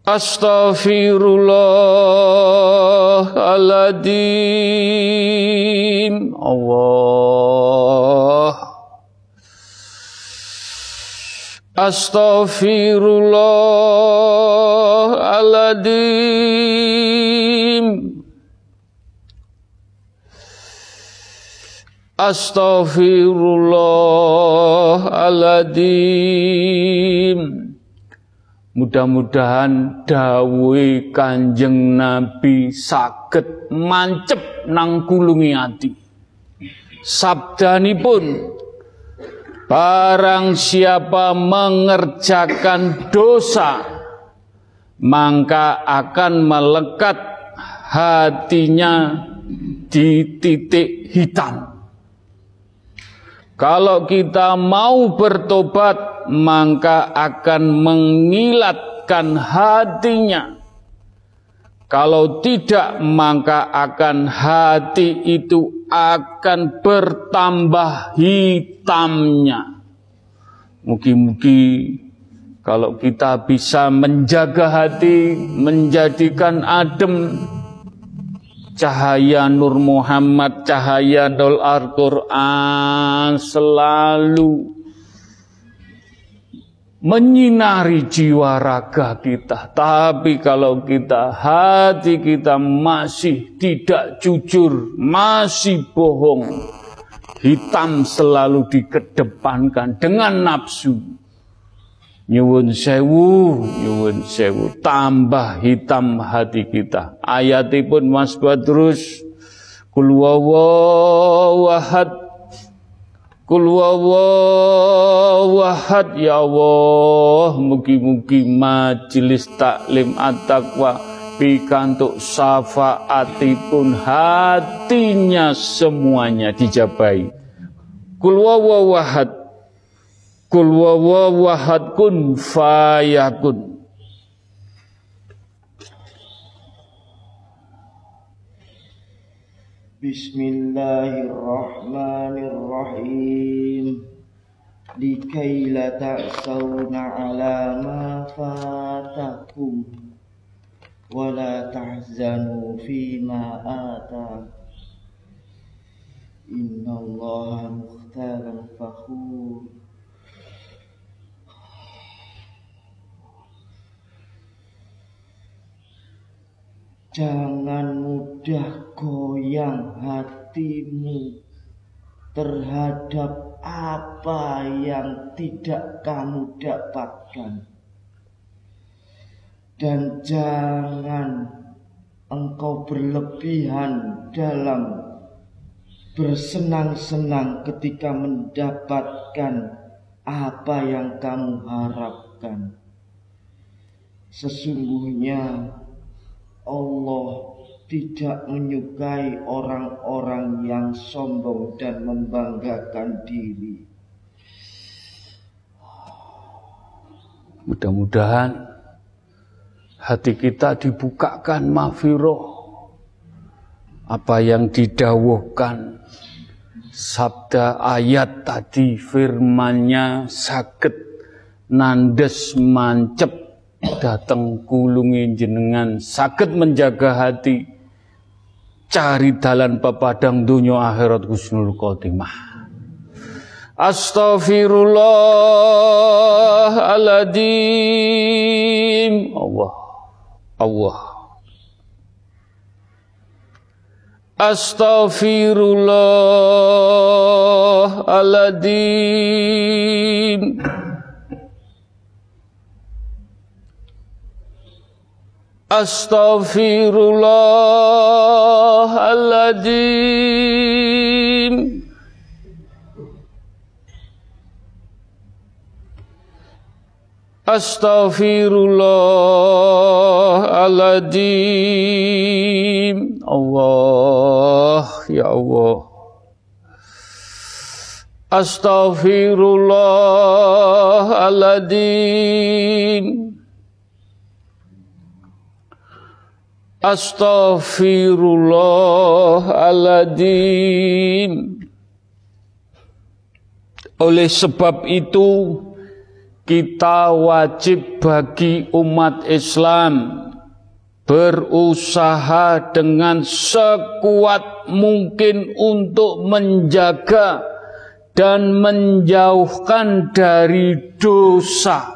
Astaghfirullahaladzim Allah Astaghfirullahaladzim Astaghfirullahaladzim Mudah-mudahan dawe Kanjeng Nabi saged mancep nang kulungi ati. pun barang siapa mengerjakan dosa maka akan melekat hatinya di titik hitam. Kalau kita mau bertobat maka akan mengilatkan hatinya. Kalau tidak, maka akan hati itu akan bertambah hitamnya. Mugi-mugi kalau kita bisa menjaga hati, menjadikan adem, cahaya Nur Muhammad, cahaya Dol Al-Quran selalu menyinari jiwa raga kita. Tapi kalau kita hati kita masih tidak jujur, masih bohong, hitam selalu dikedepankan dengan nafsu. Nyuwun sewu, nyuwun sewu, tambah hitam hati kita. Ayatipun Mas Badrus, kulwawawahad Kul wahad ya Allah Mugi-mugi majelis taklim at-taqwa Pikantuk syafaatipun hatinya semuanya dijabai. Kul wahad Kul wahad kun fayakun بسم الله الرحمن الرحيم. لكي لا تأسون على ما فاتكم ولا تحزنوا فيما آتاكم. إن الله مختار فخور Jangan mudah goyang hatimu terhadap apa yang tidak kamu dapatkan. Dan jangan engkau berlebihan dalam bersenang-senang ketika mendapatkan apa yang kamu harapkan. Sesungguhnya Allah tidak menyukai orang-orang yang sombong dan membanggakan diri. Mudah-mudahan hati kita dibukakan mafiroh. Apa yang didawuhkan sabda ayat tadi firmannya sakit nandes mancep datang kulungi jenengan sakit menjaga hati. Cari dalan pepadang dunia akhirat husnul khotimah. Astaghfirullahaladzim. Allah Allah. Astaghfirullahaladzim Astaghfirullahaladzim Astaghfirullahaladzim Allah ya Allah Astaghfirullahaladzim Astaghfirullahaladzim Oleh sebab itu kita wajib bagi umat Islam berusaha dengan sekuat mungkin untuk menjaga dan menjauhkan dari dosa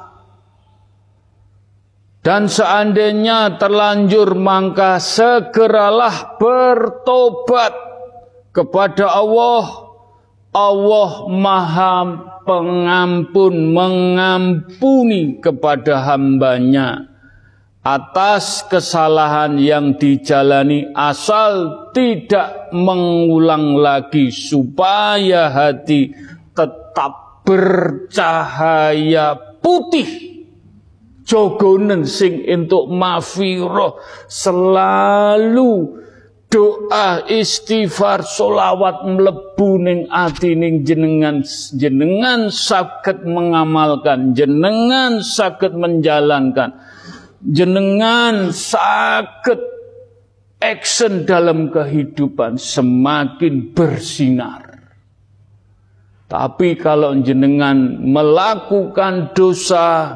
dan seandainya terlanjur maka segeralah bertobat kepada Allah. Allah Maha Pengampun mengampuni kepada hambanya atas kesalahan yang dijalani asal tidak mengulang lagi supaya hati tetap bercahaya putih jogonen sing untuk mafiro selalu doa istighfar solawat melebu ning ati ning jenengan. Jenengan sakit mengamalkan jenengan sakit menjalankan. Jenengan sakit action dalam kehidupan semakin bersinar. Tapi kalau jenengan melakukan dosa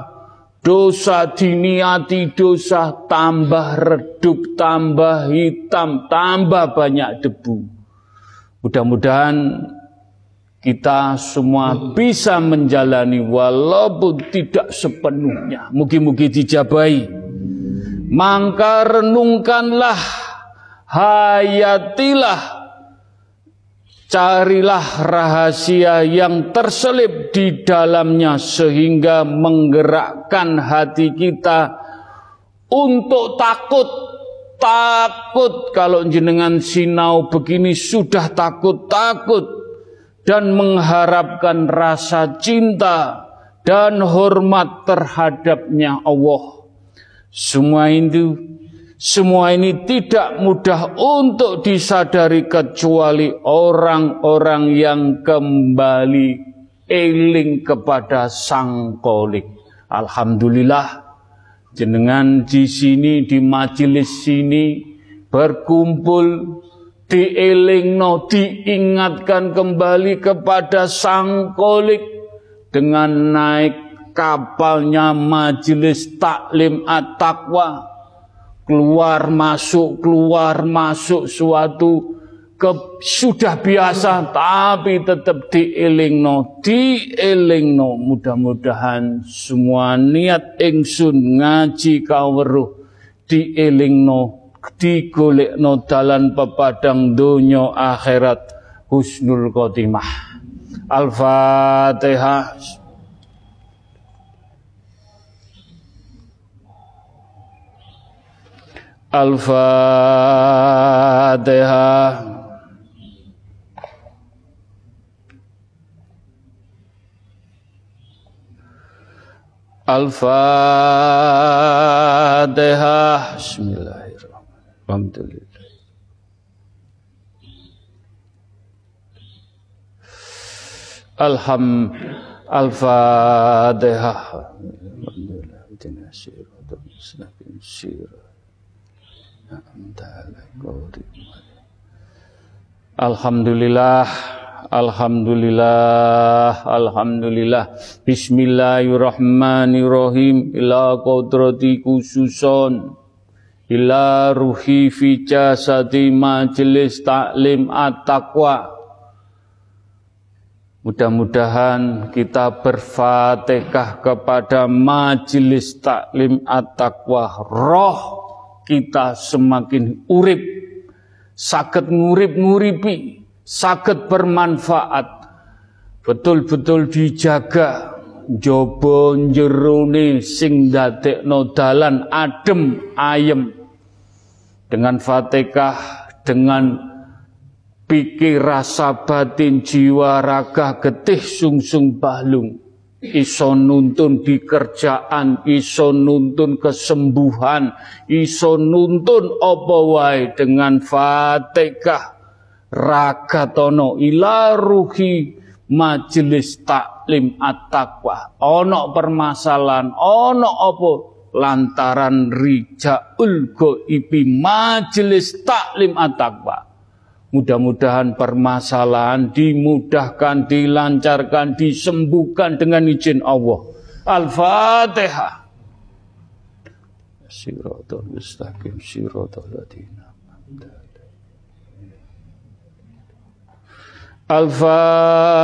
Dosa diniati dosa tambah redup, tambah hitam, tambah banyak debu. Mudah-mudahan kita semua bisa menjalani walaupun tidak sepenuhnya. Mugi-mugi dijabai. Maka renungkanlah, hayatilah Carilah rahasia yang terselip di dalamnya sehingga menggerakkan hati kita untuk takut. Takut kalau jenengan sinau begini sudah takut-takut dan mengharapkan rasa cinta dan hormat terhadapnya Allah. Semua itu semua ini tidak mudah untuk disadari kecuali orang-orang yang kembali eling kepada Sang Kolik. Alhamdulillah, jenengan di sini di majelis sini berkumpul dielingno diingatkan kembali kepada Sang Kolik dengan naik kapalnya majelis taklim at-taqwa keluar masuk keluar masuk suatu ke, sudah biasa tapi tetap dielingno dielingno. Mudah-mudahan semua niat ingsun ngaji kaweruh dielingno digolekno dalan pepadang donya akhirat. Husnul khotimah. Al-Fatihah الفاتحة. الفاتحة. بسم الله الرحمن الرحيم. الحمد لله الحمد الفاتحة. الحمد لله. اهدنا الصراط المستقيم Alhamdulillah Alhamdulillah, Alhamdulillah. Bismillahirrahmanirrahim. Ila kodrati khususon. Ila ruhi fi jasadi majelis taklim at-taqwa. Mudah-mudahan kita berfatihah kepada majelis taklim at-taqwa. Roh kita semakin urip. Sakit ngurip-nguripi sakit bermanfaat betul-betul dijaga jobo jerone sing dadekno dalan adem ayem dengan fatihah dengan pikir rasa batin jiwa raga getih sungsung balung iso nuntun di kerjaan, iso nuntun kesembuhan, iso nuntun apa wae dengan Fatihah. Ragatono ila ruhi majelis taklim at-taqwa. Ono permasalahan ono apa? Lantaran rijaul goibi majelis taklim at-taqwa Mudah-mudahan permasalahan dimudahkan, dilancarkan, disembuhkan dengan izin Allah. Al-Fatihah. Siratul mustaqim, siratul ladina. Al-Fatihah.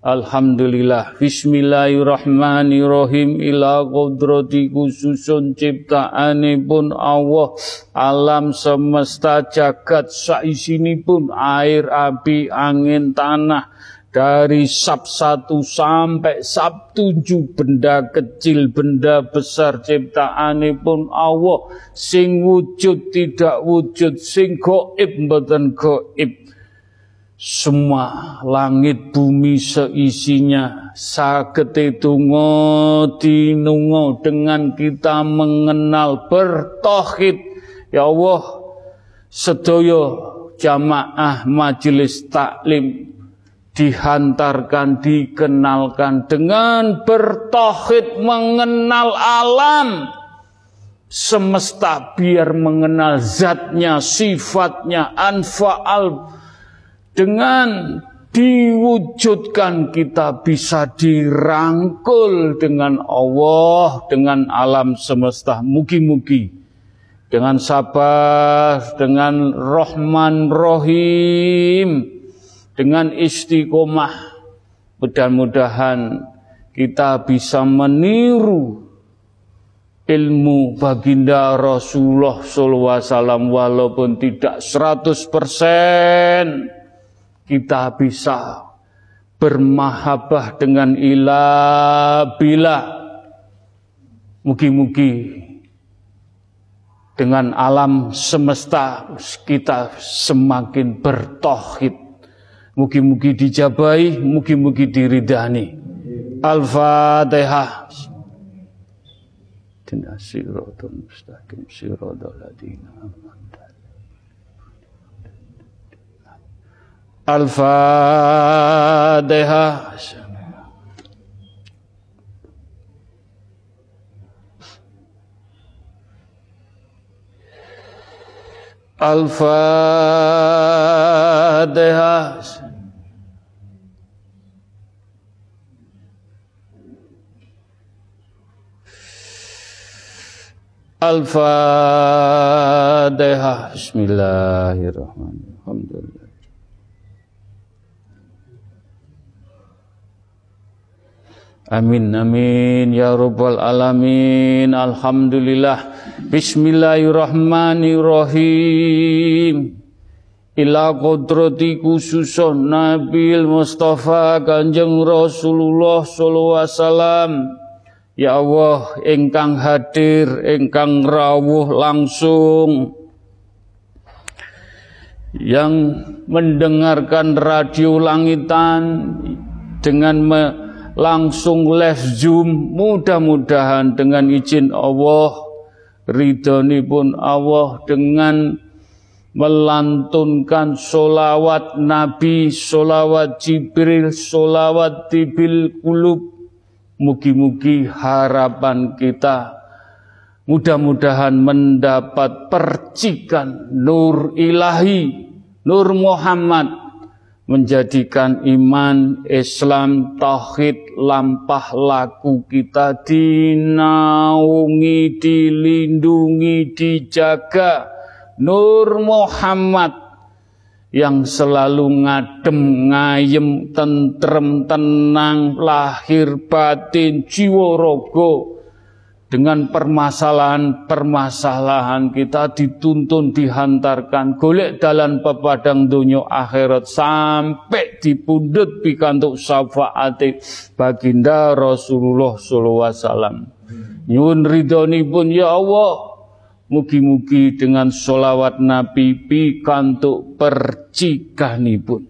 Alhamdulillah. Bismillahirrahmanirrahim. Ila kodrati khususun ciptaanipun Allah. Alam semesta jagat pun Air, api, angin, tanah. Dari sab satu sampai sab tujuh benda kecil, benda besar ciptaanipun Allah. Sing wujud tidak wujud, sing goib mboten goib semua langit bumi seisinya sagete tungo dinungo dengan kita mengenal bertohid. Ya Allah sedoyo jamaah majelis taklim dihantarkan dikenalkan dengan bertohid mengenal alam semesta biar mengenal zatnya sifatnya anfa'al dengan diwujudkan kita bisa dirangkul dengan Allah, dengan alam semesta. Mugi-mugi dengan sabar, dengan Rahman Rohim, dengan istiqomah. Mudah-mudahan kita bisa meniru ilmu baginda Rasulullah SAW walaupun tidak 100% kita bisa bermahabah dengan ilah bila mugi-mugi dengan alam semesta kita semakin bertohid mugi-mugi dijabai mugi-mugi diridani. Al-fatihah Tina sirotun mustaqim sirotul ladina الفاتحة. الفاتحة. الفاتحة. بسم الله الرحمن الرحيم. الحمد لله Amin amin ya rabbal alamin. Alhamdulillah. Bismillahirrahmanirrahim. Ila kodrati khususun Nabil Mustafa Kanjeng Rasulullah sallallahu alaihi wasallam. Ya Allah, engkang hadir, engkang rawuh langsung. Yang mendengarkan radio langitan dengan me, langsung live zoom mudah-mudahan dengan izin Allah ridhoni pun Allah dengan melantunkan solawat Nabi, solawat Jibril, solawat Tibil Kulub. Mugi-mugi harapan kita mudah-mudahan mendapat percikan nur ilahi, nur Muhammad menjadikan iman, Islam, tauhid, lampah laku kita dinaungi, dilindungi, dijaga. Nur Muhammad yang selalu ngadem, ngayem, tentrem, tenang, lahir batin, jiwa rogo. Dengan permasalahan-permasalahan kita dituntun, dihantarkan, golek dalam pepadang dunia akhirat sampai dipundut pikantuk syafaati baginda Rasulullah sallallahu alaihi wasallam. Nyuwun ridhonipun ya Allah, Mugi-mugi dengan solawat Nabi pikantuk percikanipun.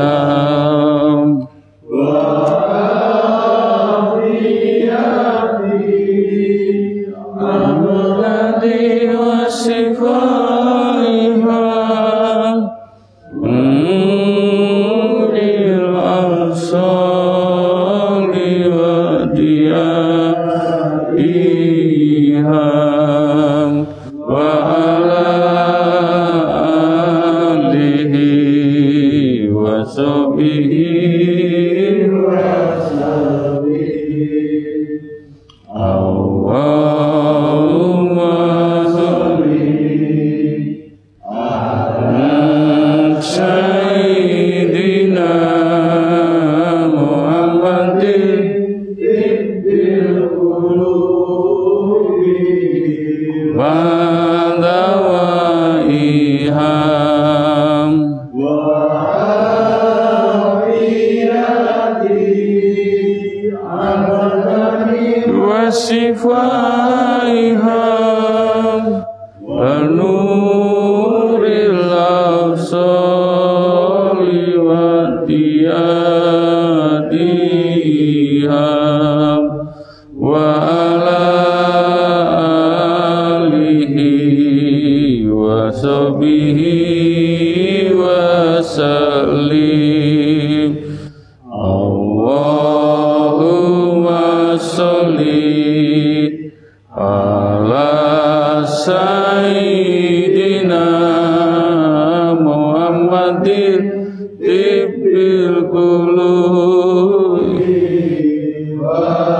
Krishna. Wow.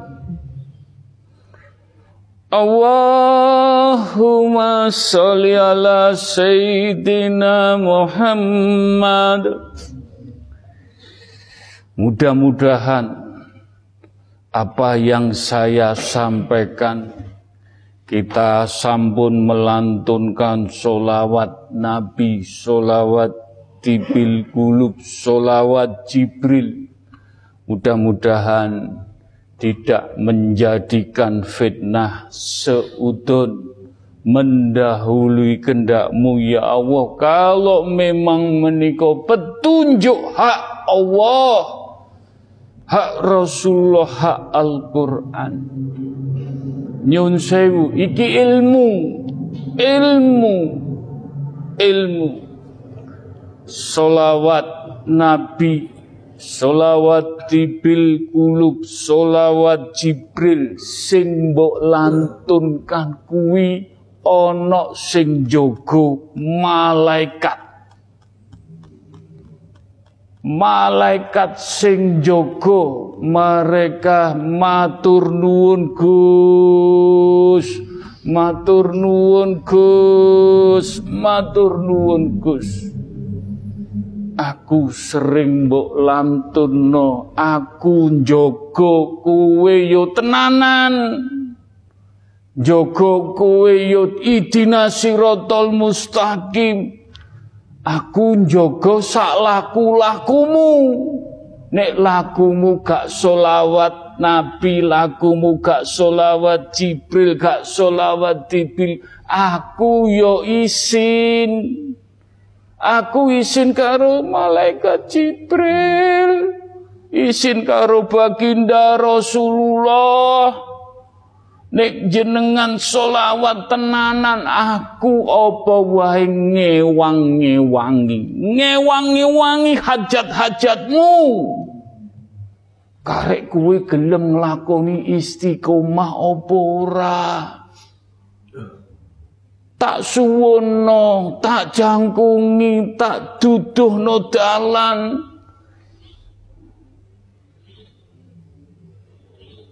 Allahumma sholli ala sayyidina Muhammad Mudah-mudahan apa yang saya sampaikan kita sampun melantunkan solawat Nabi, solawat Tibil Kulub, solawat Jibril. Mudah-mudahan tidak menjadikan fitnah seudon. Mendahului kendakmu ya Allah. Kalau memang menikah petunjuk hak Allah, hak Rasulullah hak Al-Quran. Nyun sewu iki ilmu. Ilmu. Ilmu. Solawat Nabi solawat tibil kulub solawat Jibril sing mbok lantunkan kuwi ana sing jogo malaikat. Malaikat sing jogo mereka matur nuwun Gus. Matur nuwun Gus. Matur nuwun Gus aku sering mbok lantunno aku jogo kuwe yo tenanan jogo kuwe yo idina sirotol mustaqim Aku njogo sak laku-lakumu. Nek lakumu gak solawat Nabi, lakumu gak solawat Jibril, gak solawat Jibril. Aku yo isin. Aku isin karo malaikat Jibril. Isin karo baginda Rasulullah. Nek jenengan solawat tenanan aku apa wae ngewang-ngewangi. Ngewang-ngewangi hajat-hajatmu. Karek kuwe gelem nglakoni istiqomah apa ora? Tak suwono, tak jangkungi, tak duduhno dalan.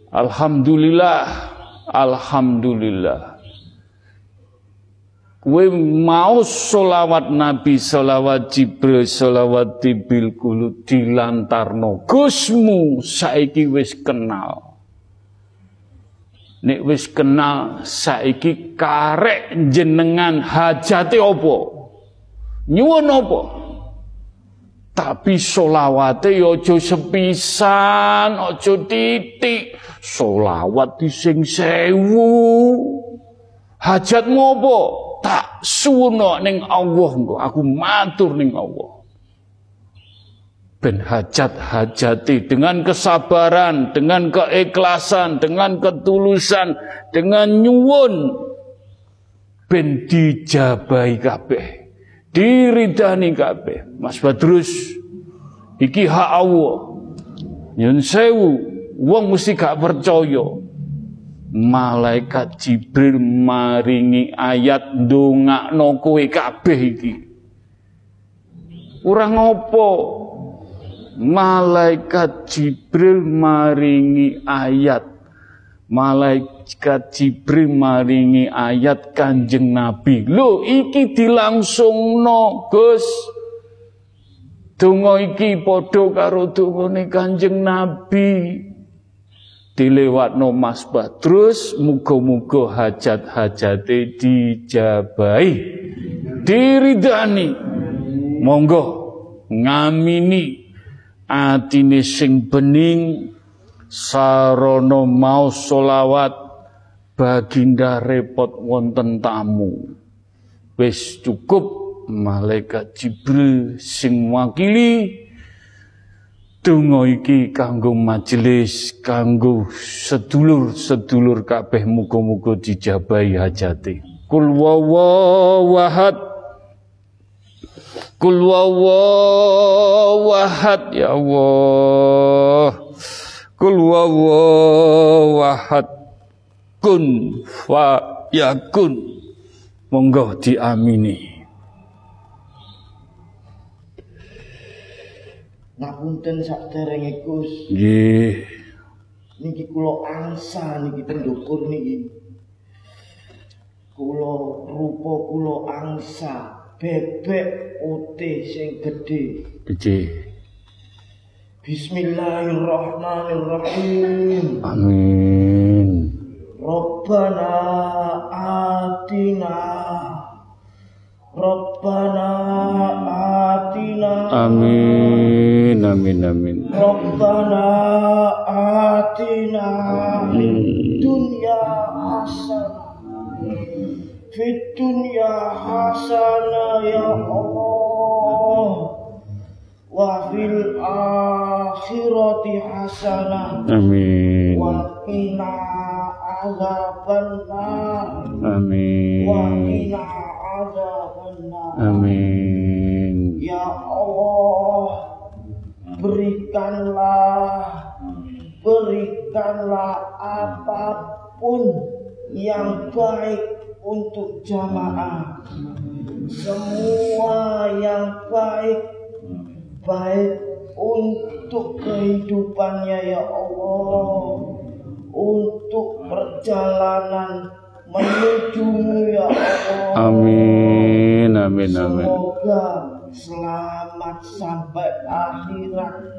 Alhamdulillah Alhamdulillah. Kue mau solawat Nabi, solawat Jibril, solawat Tibil Kulu dilantarno. Gusmu saiki wis kenal. Nek wis kenal saiki karek jenengan hajate opo. Nyuwun opo. Tapi solawate yo ya sepisan, ojo titik. Solawat di sing sewu. Tak suno ning Allah aku matur ning Allah ben hajat-hajati dengan kesabaran, dengan keikhlasan, dengan ketulusan, dengan nyuwun ben dijabahi kabeh, diridani kabeh. Mas Badrus iki hak Allah. Nyun sewu Wong mesti gak percaya. Malaikat Jibril maringi ayat ndongakno kowe kabeh iki. Ora ngopo? Malaikat Jibril maringi ayat. Malaikat Jibril maringi ayat Kanjeng Nabi. Lho iki dilangsungno, Gus. Donga iki padha karo dongane Kanjeng Nabi dilewatno Mas Badrus muga-muga hajat-hajate dijabahi diridani monggo ngamini atine sing bening sarana mau solawat baginda repot wonten tamu wis cukup malaikat Jibril sing wakili Donga iki kanggo majelis, kanggo sedulur-sedulur kabeh muga-muga dijabahi hajate. Kul wawahad Kul wawahad ya Allah. Kul wawahad kun fa yakun. Monggo diamini. Ngapunten sakderenge Gus. Nggih. Niki kula angsa niki pendukur niki. Kula rupa kula angsa bebek utih sing gedhe. Nggih. Bismillahirrahmanirrahim. Amin. Rabbana atina Rabbana atina Amin. Amin. Amin. Rabbana atina fid dunya hasanah fid dunya hasanah ya Allah wa fil akhirati hasanah Amin. wa qina adzabannar wa Amin. qina adzabannar Amin. Ya Allah, berikanlah, berikanlah apa pun yang baik untuk jamaah. Semua yang baik, baik untuk kehidupannya ya Allah, untuk perjalanan menujumu ya Allah. Amin. Amin. Amin. Semoga selamat sampai akhirat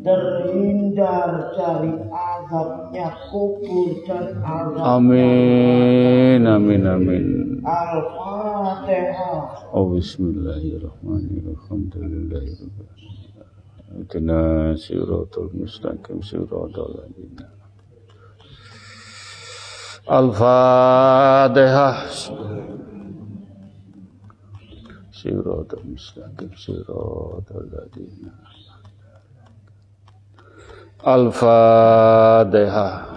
terhindar dari azabnya kubur dan azab Amin. Amin. Amin. Al-Fatihah. Oh, bismillahirrahmanirrahim. Alhamdulillahirrahmanirrahim. Ihdina siratal mustaqim siratal ladzina Al-Fatihah. Siratal mustaqim siratal ladzina Al-Fatihah.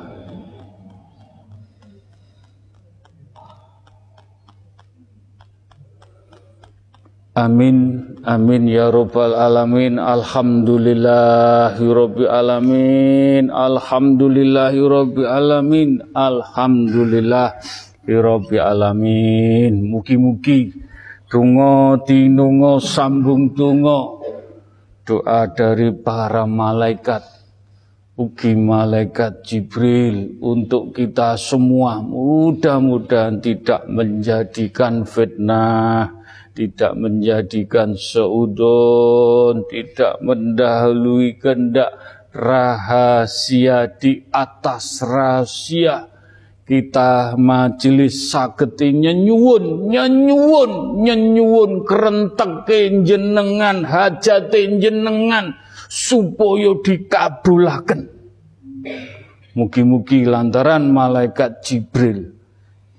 Amin, amin ya rabbal alamin. Alhamdulillahi rabbil alamin. Alhamdulillahi rabbil alamin. Alhamdulillahi rabbil alamin. Mugi-mugi donga tinunga sambung donga doa dari para malaikat ugi malaikat Jibril untuk kita semua mudah-mudahan tidak menjadikan fitnah tidak menjadikan seudon, tidak mendahului kehendak rahasia di atas rahasia. Kita majelis saketi nyenyuwun, nyenyuwun, nyenyuwun kerentek jenengan, hajat jenengan, supaya dikabulaken. Mugi-mugi lantaran malaikat Jibril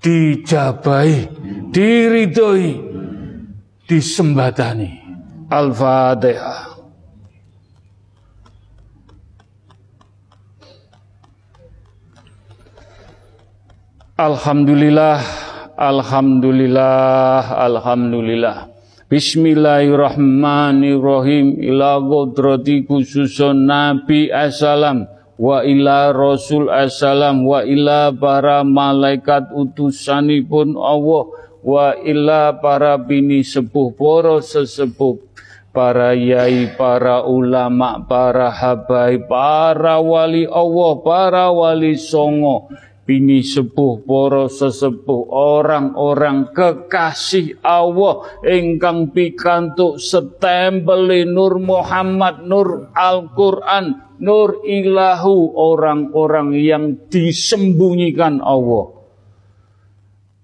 dijabai, diridhoi, disembadani. Al-Fatihah. Alhamdulillah, Alhamdulillah, Alhamdulillah. Bismillahirrahmanirrahim. Ila qudrati khususun Nabi Assalam wa ila Rasul Assalam wa ila para malaikat utusanipun Allah wa ila para bini sepuh poro sesepuh para yai, para ulama, para habai, para wali Allah, para wali songo, bini sepuh, poro sesepuh, orang-orang kekasih Allah, ingkang pikantuk setempel Nur Muhammad, Nur Al-Quran, Nur Ilahu, orang-orang yang disembunyikan Allah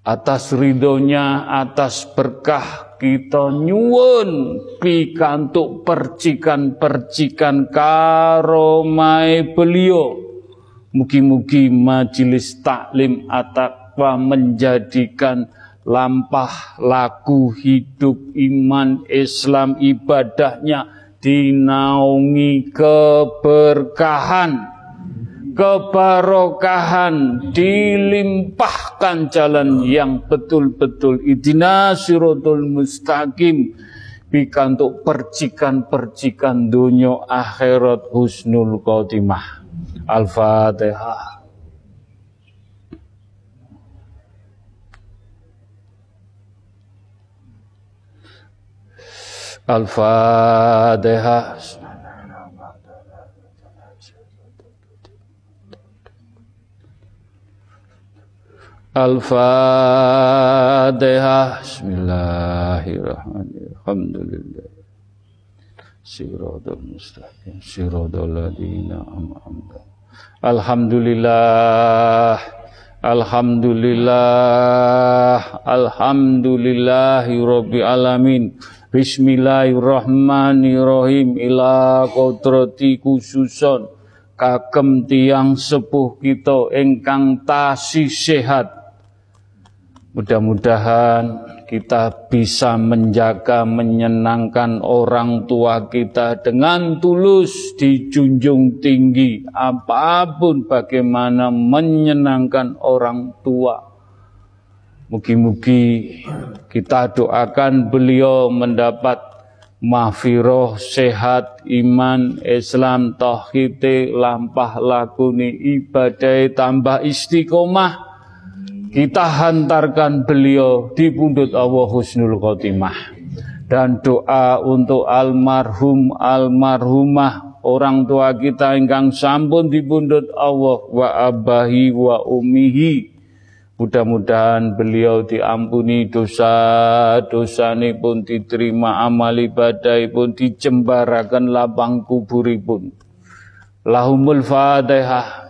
atas ridhonya, atas berkah kita nyuwun pikantuk percikan-percikan karomai beliau. Mugi-mugi majelis taklim atakwa menjadikan lampah laku hidup iman Islam ibadahnya dinaungi keberkahan, kebarokahan, dilimpahkan jalan yang betul-betul idina siratul mustaqim pikantuk percikan-percikan dunia akhirat husnul khotimah. Al-Fatihah. Al-Fatihah. Al-Fatihah. Bismillahirrahmanirrahim. Alhamdulillah. Siratul mustaqim. Siratul ladina am'amda. Alhamdulillah. Alhamdulillah. Alhamdulillahi Rabbil Alamin. Bismillahirrahmanirrahim ila kodrati khususon kagem tiang sepuh kita ingkang tasih sehat. Mudah-mudahan kita bisa menjaga menyenangkan orang tua kita dengan tulus dijunjung tinggi apa pun bagaimana menyenangkan orang tua Mugi-mugi kita doakan beliau mendapat mahfiroh, sehat, iman, Islam, tauhid, lampah lakuni ibadah tambah istiqomah. Kita hantarkan beliau di pundut Allah Husnul Khotimah. Dan doa untuk almarhum almarhumah orang tua kita ingkang sampun di pundut Allah wa abahi wa umihi Mudah-mudahan beliau diampuni dosa-dosa ini pun diterima amal ibadah pun dicembarakan lapang kuburipun. Lahumul Fatihah.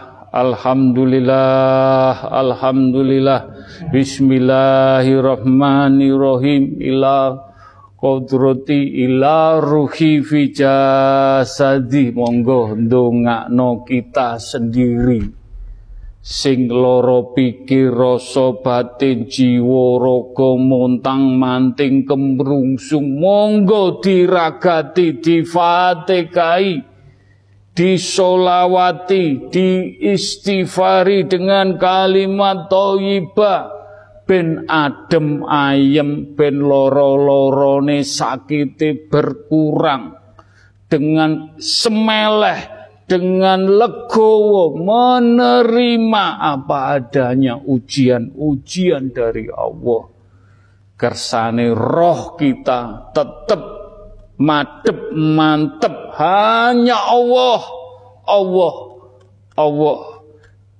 Alhamdulillah Alhamdulillah. Bismillahirrahmanirrahim. Ila Kodrati ila ruhi fi jasadi Monggo ndongakno kita sendiri. Sing loro pikir rasa batin jiwa raga montang manting kemrungsung. Monggo diragati difatihai disolawati diistighfari dengan kalimat thayyibah ben adem ayem ben loro-lorone sakite berkurang dengan semeleh dengan legowo menerima apa adanya ujian-ujian dari Allah. Kersane roh kita tetap madep mantep hanya Allah. Allah. Allah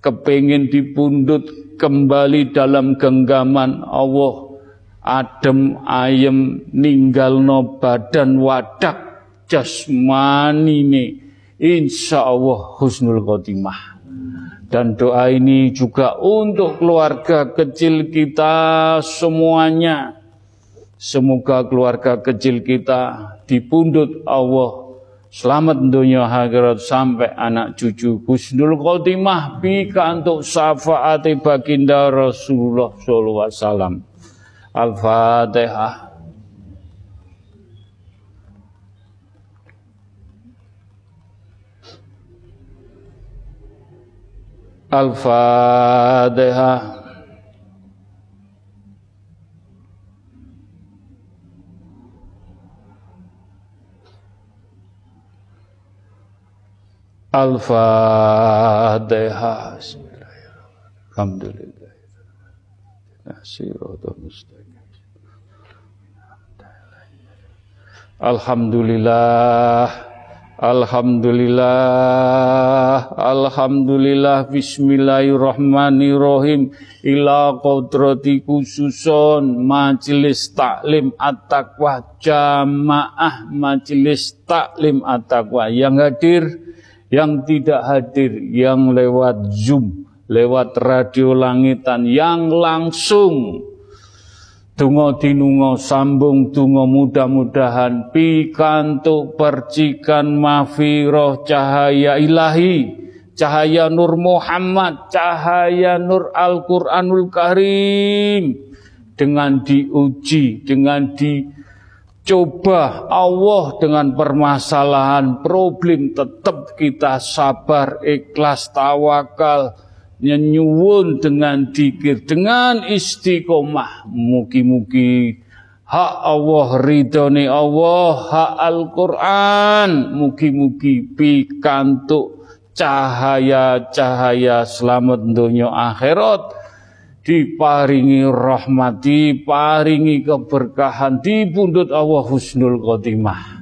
kepingin dipundut kembali dalam genggaman Allah. Adem ayem ninggal no badan wadak jasmani nih insya Allah husnul khotimah. Dan doa ini juga untuk keluarga kecil kita semuanya. Semoga keluarga kecil kita dipundut Allah Selamat dunia akhirat sampai anak cucu husnul khotimah bika untuk syafaat baginda Rasulullah sallallahu alaihi wasallam. Al-Fatihah. Al-Fatihah. Al-Fatihah. Alhamdulillah. Alhamdulillah. Alhamdulillah Alhamdulillah Bismillahirrahmanirrahim Ila kodrati khususon Majelis taklim at-taqwa Jamaah Majelis taklim at-taqwa Yang hadir Yang tidak hadir Yang lewat Zoom Lewat radio langitan Yang langsung. Tungo dinungo sambung tungo mudah-mudahan. Pikantuk percikan mafiroh cahaya ilahi. Cahaya Nur Muhammad cahaya Nur Al-Quranul Karim. Dengan diuji dengan dicoba Allah dengan permasalahan problem tetap kita sabar ikhlas tawakal nyenyuwun dengan dikir dengan istiqomah. Mugi-mugi hak Allah ridhone Allah hak Al-Qur'an. Mugi-mugi pikantuk cahaya-cahaya selamat dunia akhirat diparingi rahmat diparingi keberkahan dibundut Allah husnul khotimah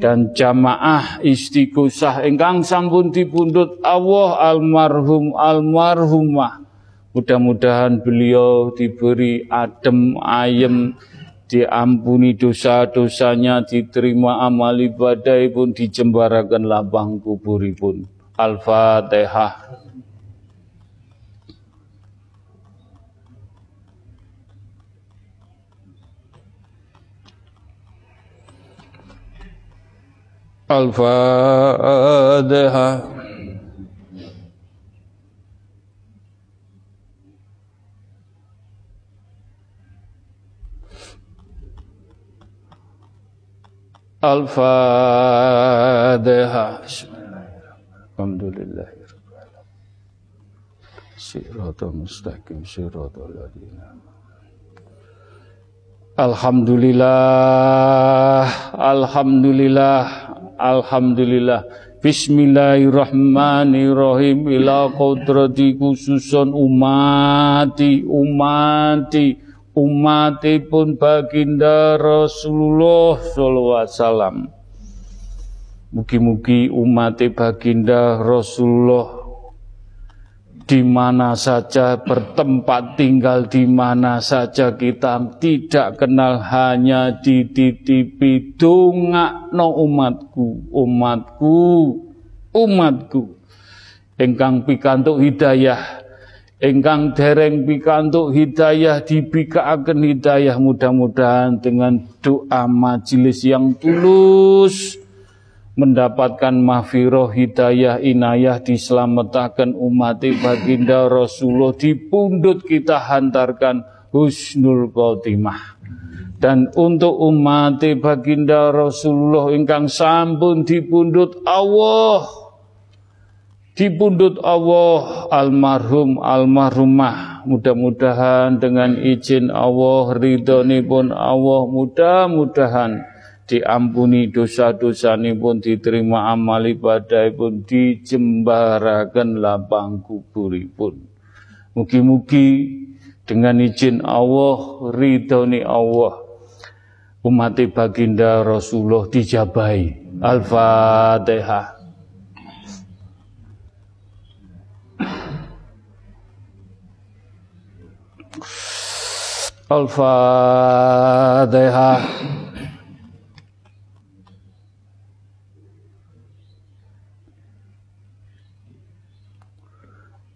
dan jamaah istighosah ingkang sampun dipundhut Allah almarhum almarhumah. Mudah-mudahan beliau diberi adem ayem, diampuni dosa-dosanya, diterima amal ibadah pun dijembarakan lapang kuburipun. Al-Fatihah. الفاتحة الفاتحة الحمد لله رب العالمين صراط مستقيم صراط الذين Alhamdulillah, Alhamdulillah, Alhamdulillah. Bismillahirrahmanirrahim ila kodrati khususon umati umati umati pun baginda Rasulullah sallallahu alaihi wasallam. Mugi-mugi umati baginda Rasulullah di mana saja bertempat tinggal di mana saja kita tidak kenal hanya dititipi donga no umatku umatku umatku. Engkang pikantuk hidayah engkang dereng pikantuk hidayah dibikaaken hidayah mudah-mudahan dengan doa majelis yang tulus mendapatkan mahfiroh hidayah inayah diselamatkan umat baginda Rasulullah dipundut kita hantarkan husnul khotimah. Dan untuk umat baginda Rasulullah ingkang sampun dipundut Allah. Dipundut Allah almarhum almarhumah. Mudah-mudahan dengan izin Allah ridhoni pun Allah mudah-mudahan diampuni dosa-dosa pun diterima amal ibadah pun dijembarakan lapang pun. Mugi-mugi dengan izin Allah, ridhoni Allah, umat baginda Rasulullah dijabai. Al-Fatihah. Al-Fatihah.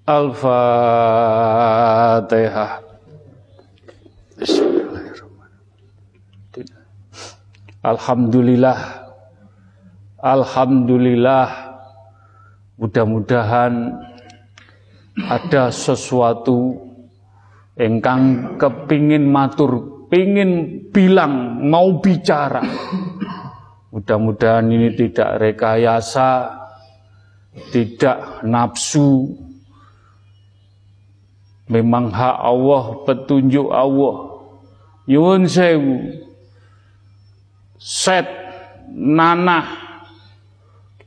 Al-Fatihah. Alhamdulillah. Alhamdulillah. Mudah-mudahan ada sesuatu engkang kepingin matur, pingin bilang, mau bicara. Mudah-mudahan ini tidak rekayasa, tidak nafsu, Memang hak Allah, petunjuk Allah. Yun sewu. Set, nanah,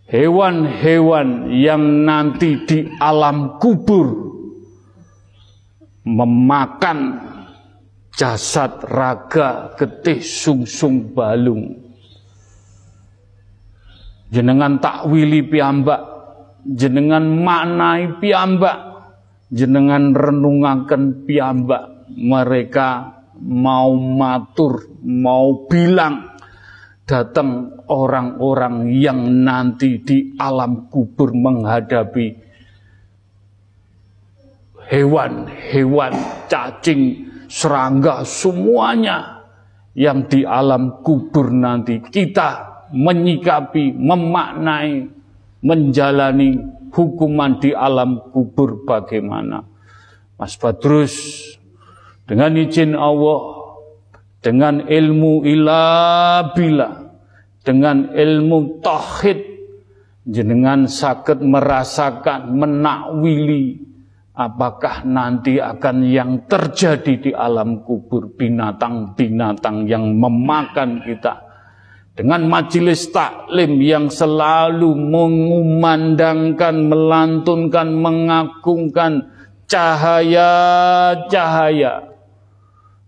hewan-hewan yang nanti di alam kubur. Memakan jasad raga getih sungsung balung. Jenengan takwili piyambak. Jenengan maknai piyambak jenengan renungaken piyambak. Mereka mau matur mau bilang datang orang-orang yang nanti di alam kubur menghadapi hewan-hewan cacing serangga semuanya yang di alam kubur nanti. Kita menyikapi memaknai menjalani hukuman di alam kubur bagaimana Mas Badrus dengan izin Allah dengan ilmu ilabila, dengan ilmu tauhid, jenengan sakit merasakan, menakwili, apakah nanti akan yang terjadi di alam kubur binatang-binatang yang memakan kita. Dengan majelis taklim yang selalu mengumandangkan, melantunkan, mengagungkan cahaya-cahaya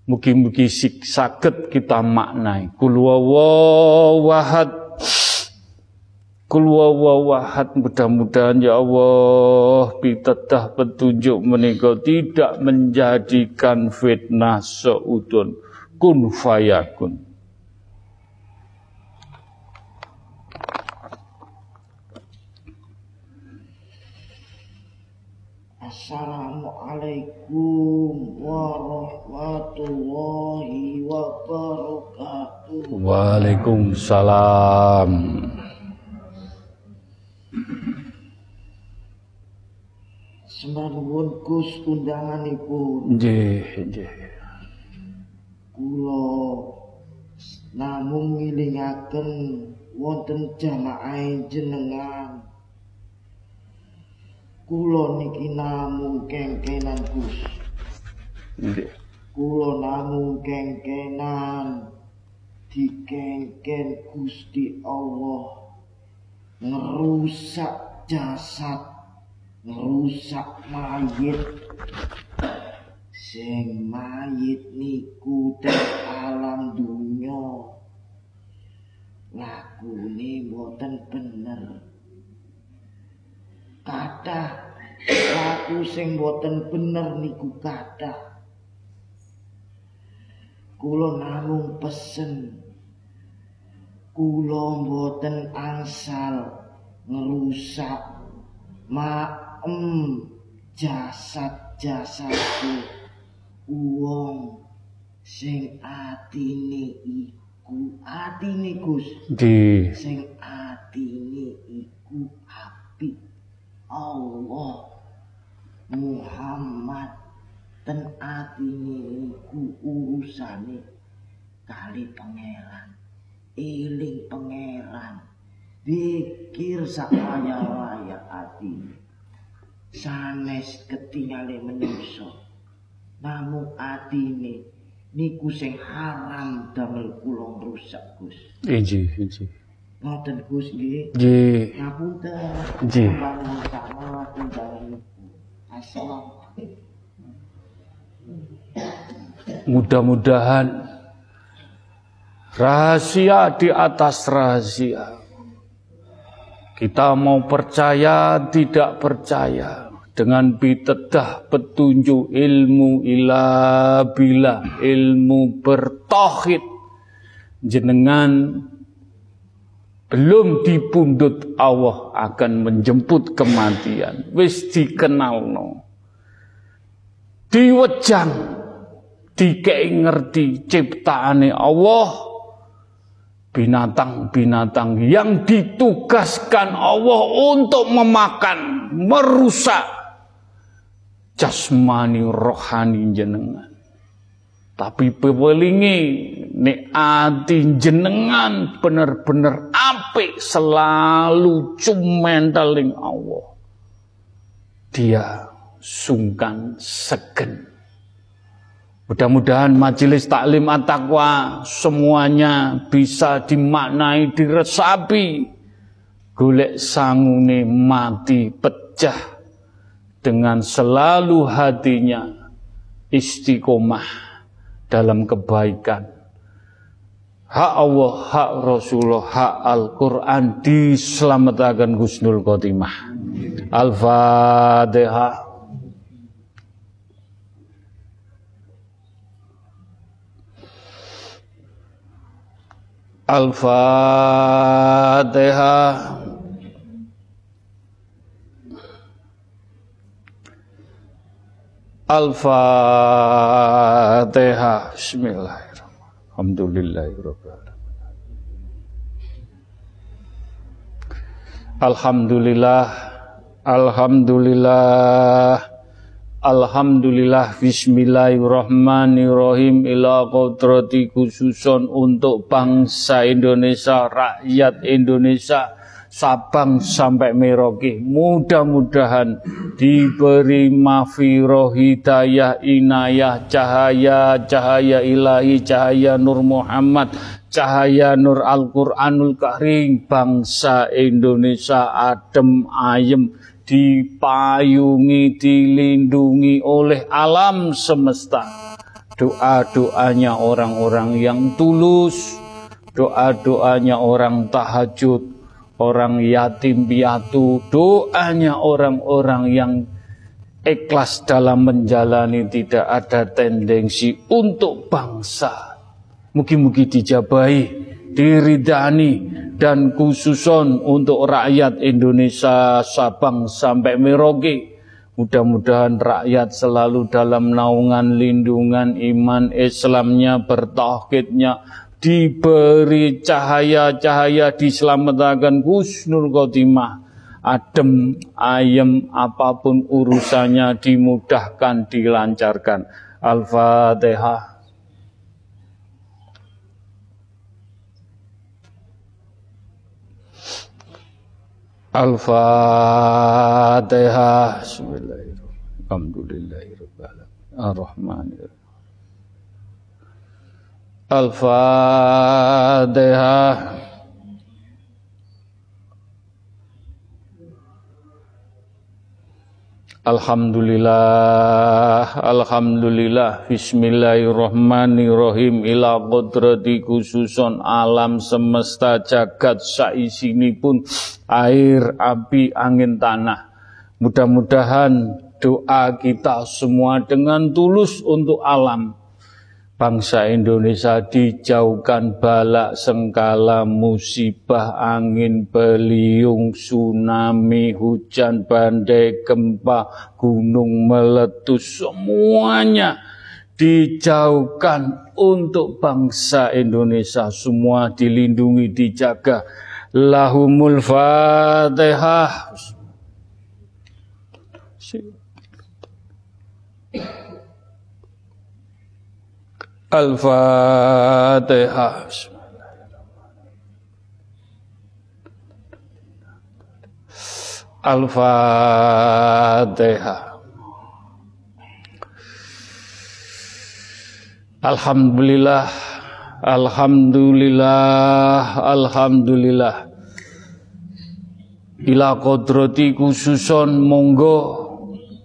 Mugi-mugi sakit kita maknai. Kul wawahad. Kul wawahad. Mudah-mudahan ya Allah bitadah petunjuk menikah tidak menjadikan fitnah seudun. Kun. Assalamualaikum warahmatullahi wabarakatuh. Waalaikumsalam. Semangun Gus undanganipun. Nggih, nggih. Kula namung ngilingaken wonten jamaah jenengan Kulo niki namung kengkenan Gus. Nggih. Kulo namung kengkenan dikengken Gusti Allah ngerusak jasad ngerusak mayit sing mayit niku teng alam dunya lakune boten bener kathah laku sing boten bener niku kathah kula namung pesen. Kula boten angsal ngerusak maem jasad-jasadku. Wong sing atine iku. Atine Gus. Di. Sing atine Allah Muhammad ten atine iku urusane kali pangeran eling pangeran pikir sakaya-waya ati sanes ketingale menungso namung atine niku sing haram damel kula rusak Gus inji, inji. Ngoten Gus nggih Nggih. Ngapunten. Nggih. Assalamualaikum. Mudah-mudahan rahasia di atas rahasia. Kita mau percaya tidak percaya dengan bitedah petunjuk ilmu ila bila ilmu bertauhid jenengan belum dipundut Allah akan menjemput kematian. Wis dikenalno. Diwejang. Dikei ngerti ciptaane Allah. Binatang-binatang yang ditugaskan Allah untuk memakan merusak jasmani rohani jenengan. Tapi pewelingi nek ati jenengan bener-bener apik selalu cumenteling Allah dia sungkan segen Mudah-mudahan majelis taklim at-taqwa semuanya bisa dimaknai, diresapi. Golek sangune mati pecah dengan selalu hatinya istiqomah dalam kebaikan. Hak Allah, hak Rasulullah, hak Al-Quran diselamatkan Gusnul Khotimah. Al-Fatihah. Al-Fatihah. Al-Fatihah. Bismillahirrahmanirrahim. Alhamdulillahirrahmanirrahim. Alhamdulillah. Alhamdulillah. Alhamdulillah Bismillahirrahmanirrahim Ila kodrati khususon untuk bangsa Indonesia Rakyat Indonesia Sabang sampai Merauke Mudah-mudahan diberi mafiroh hidayah inayah Cahaya cahaya ilahi cahaya Nur Muhammad Cahaya Nur Al-Quranul Karim Bangsa Indonesia adem ayem dipayungi, dilindungi oleh alam semesta. Doa-doanya orang-orang yang tulus, doa-doanya orang tahajud, orang yatim piatu, doanya orang-orang yang ikhlas dalam menjalani tidak ada tendensi untuk bangsa. Mungkin-mungkin dijabai, diridani, dan khususon untuk rakyat Indonesia Sabang sampai Merauke. Mudah-mudahan rakyat selalu dalam naungan lindungan iman Islamnya, bertauhidnya, diberi cahaya-cahaya diselamatkan Gusnul Khotimah. Adem, ayem, apa pun urusannya dimudahkan, dilancarkan. Al-Fatihah. Al-Fatihah. Bismillahirrahmanirrahim. Alhamdulillahirrahmanirrahim. Ar-Rahmanirrahim. Al-Fatihah. Alhamdulillah, Alhamdulillah, Bismillahirrahmanirrahim. Ila kodrati khususon alam semesta jagat saisini pun air, api, angin, tanah. Mudah-mudahan doa kita semua dengan tulus untuk alam bangsa Indonesia dijauhkan balak sengkala musibah angin beliung tsunami hujan badai gempa gunung meletus semuanya dijauhkan untuk bangsa Indonesia. Semua dilindungi dijaga. Lahumul fatihah Al-Fatihah. Al-Fatihah. Alhamdulillah, Alhamdulillah, Alhamdulillah. Ila kodrati khususon monggo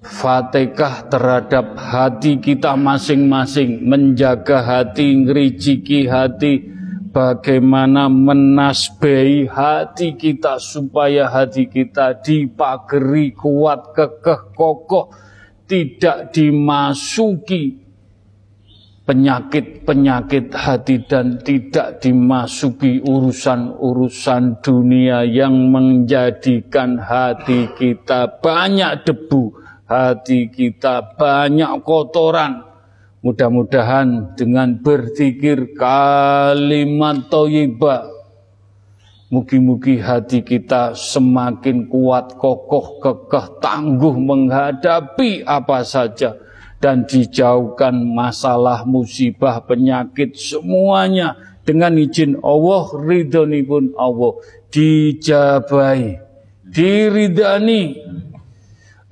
Fatihah terhadap hati kita masing-masing, menjaga hati, ngerijiki hati, bagaimana menasbehi hati kita supaya hati kita dipageri kuat, kekeh, kokoh, tidak dimasuki penyakit-penyakit hati dan tidak dimasuki urusan-urusan dunia yang menjadikan hati kita banyak debu hati kita banyak kotoran. Mudah-mudahan dengan berzikir kalimat toyibah. Mugi-mugi hati kita semakin kuat, kokoh, kekeh, tangguh menghadapi apa saja. Dan dijauhkan masalah, musibah, penyakit, semuanya dengan izin Allah, ridhoni pun Allah. Dijabai, diridani,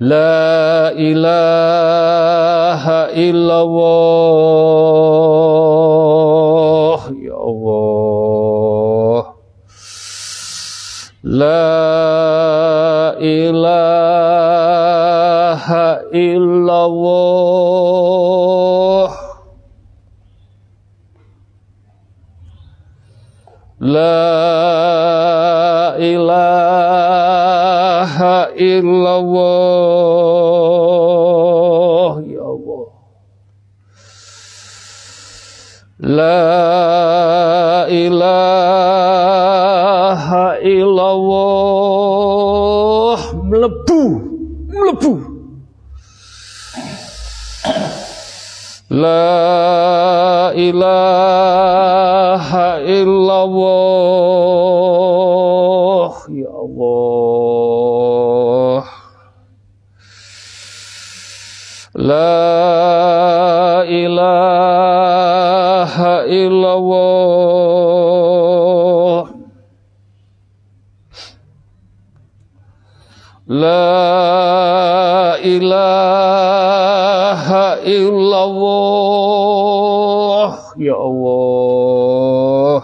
La ilaha illallah Ya Allah La ilaha illallah ilaha illallah. Ya Allah. La ilaha illallah. Melebu. Melebu. La ilaha illallah. Ya Allah La ilaha illallah. La ilaha illallah. Ya Allah.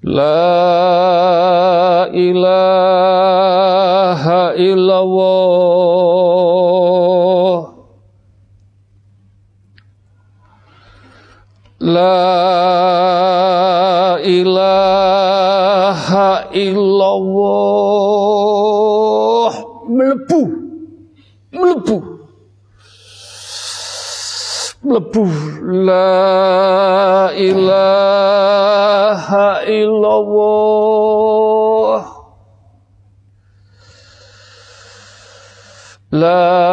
La La ilaha illallah. Melebu melebu melebu la ilaha illallah. La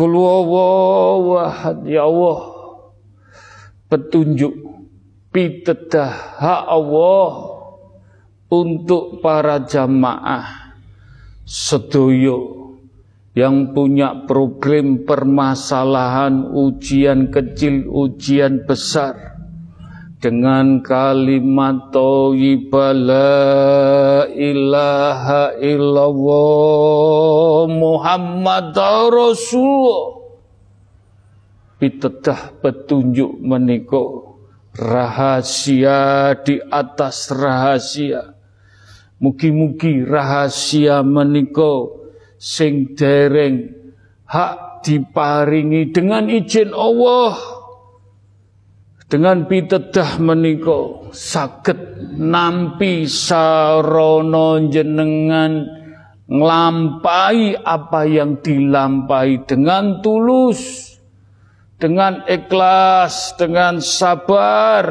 Qul huwallahu ahad Ya Allah. Petunjuk Pitedah hak Allah Untuk para jamaah Sedoyo yang punya problem permasalahan ujian kecil, ujian besar dengan kalimat thayyibah la ilaha illallah Muhammad Rasulullah. Pitedah petunjuk meniko rahasia di atas rahasia. Mugi-mugi rahasia meniko sing dereng hak diparingi dengan izin Allah dengan pitedah meniko sakit nampi sarono jenengan nglampai apa yang dilampai dengan tulus dengan ikhlas dengan sabar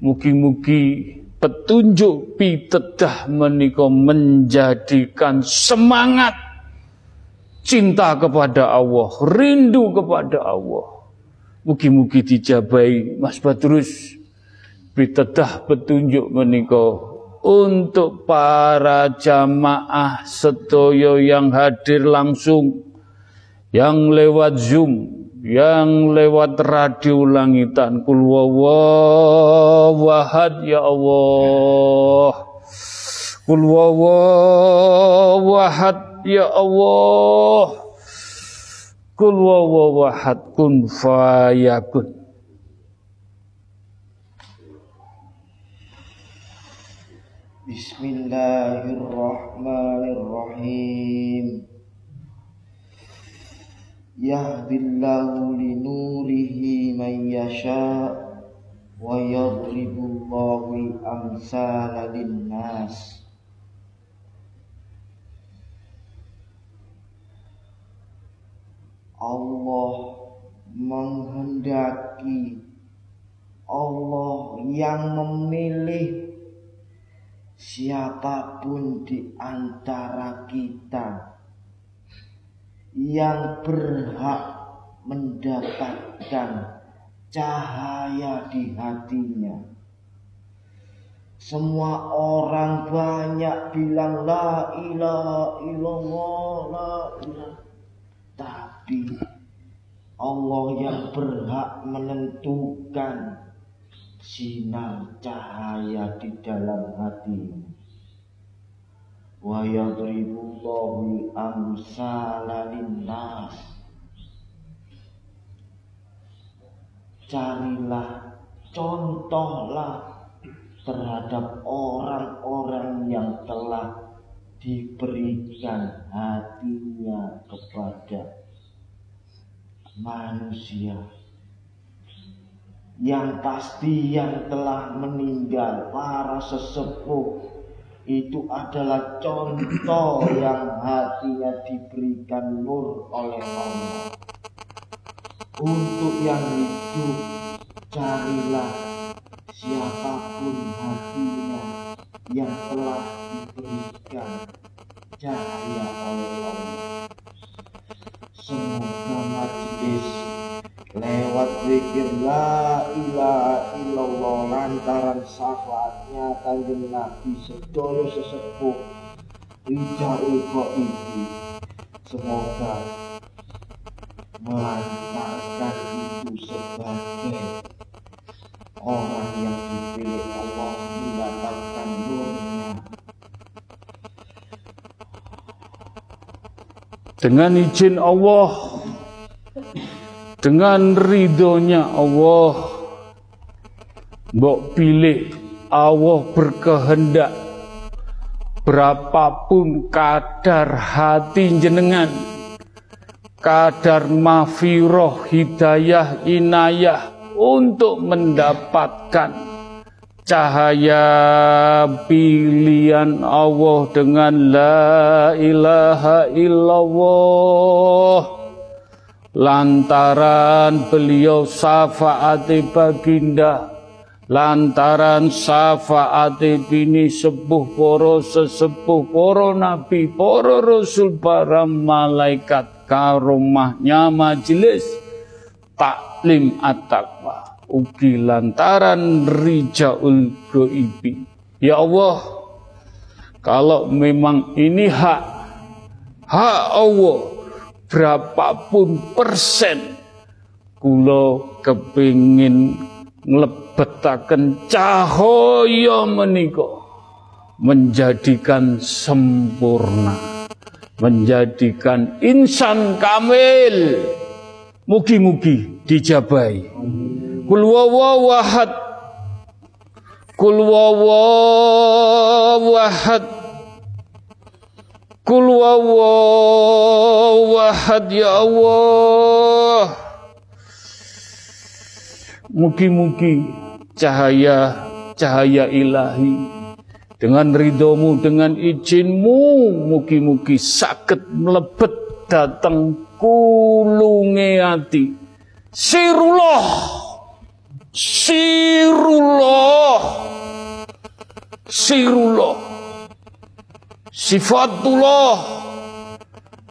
mugi-mugi petunjuk pitedah menika menjadikan semangat cinta kepada Allah, rindu kepada Allah. Mugi-mugi dijabai Mas Badrus. Pitedah petunjuk menika. Untuk para jamaah sedoyo yang hadir langsung yang lewat Zoom yang lewat radio langitan kul wahad ya Allah. Kul wahad ya Allah kul wahad kun fayakun Bismillahirrahmanirrahim. Yahdillahu linurihi man yasha wa yadribullahu al-amsala linnas Allah menghendaki Allah yang memilih siapa pun di antara kita yang berhak mendapatkan cahaya di hatinya. Semua orang banyak bilang la ilaha illallah la ilaha. Allah yang berhak menentukan sinar cahaya di dalam hatimu. wa yadribullahu amsala carilah contohlah terhadap orang-orang yang telah diberikan hatinya kepada manusia. Yang pasti yang telah meninggal para sesepuh itu adalah contoh yang hatinya diberikan nur oleh Allah. Untuk yang hidup carilah siapa pun hatinya yang telah diberikan cahaya oleh Allah semoga majlis lewat zikir la ilaha illallah lantaran syafaatnya kanjeng Nabi sedoyo sesepuh. Rijaul Qaibi semoga melantarkan itu sebagai orang yang dipilih dengan izin Allah. Dengan ridhonya Allah. Mbok pilih Allah berkehendak. Berapapun kadar hati jenengan. Kadar mafiroh hidayah inayah untuk mendapatkan cahaya pilihan Allah dengan la ilaha illallah. Lantaran beliau syafaati baginda lantaran syafaati bini sepuh poro sesepuh poro nabi poro rasul para malaikat karomahnya majelis taklim at-taqwa ugi lantaran rijaul goibi ya Allah kalau memang ini hak hak Allah berapapun persen kulo kepingin nglebetaken cahaya menika menjadikan sempurna menjadikan insan kamil. Mugi-mugi dijabai kul wawahad kul wawahad kul wawahad ya Allah. Mugi-mugi cahaya cahaya ilahi dengan ridomu, dengan izinmu, mugi-mugi sakit melebet datang kulunge hati. Sirullah, sirullah, sirullah, sifatullah,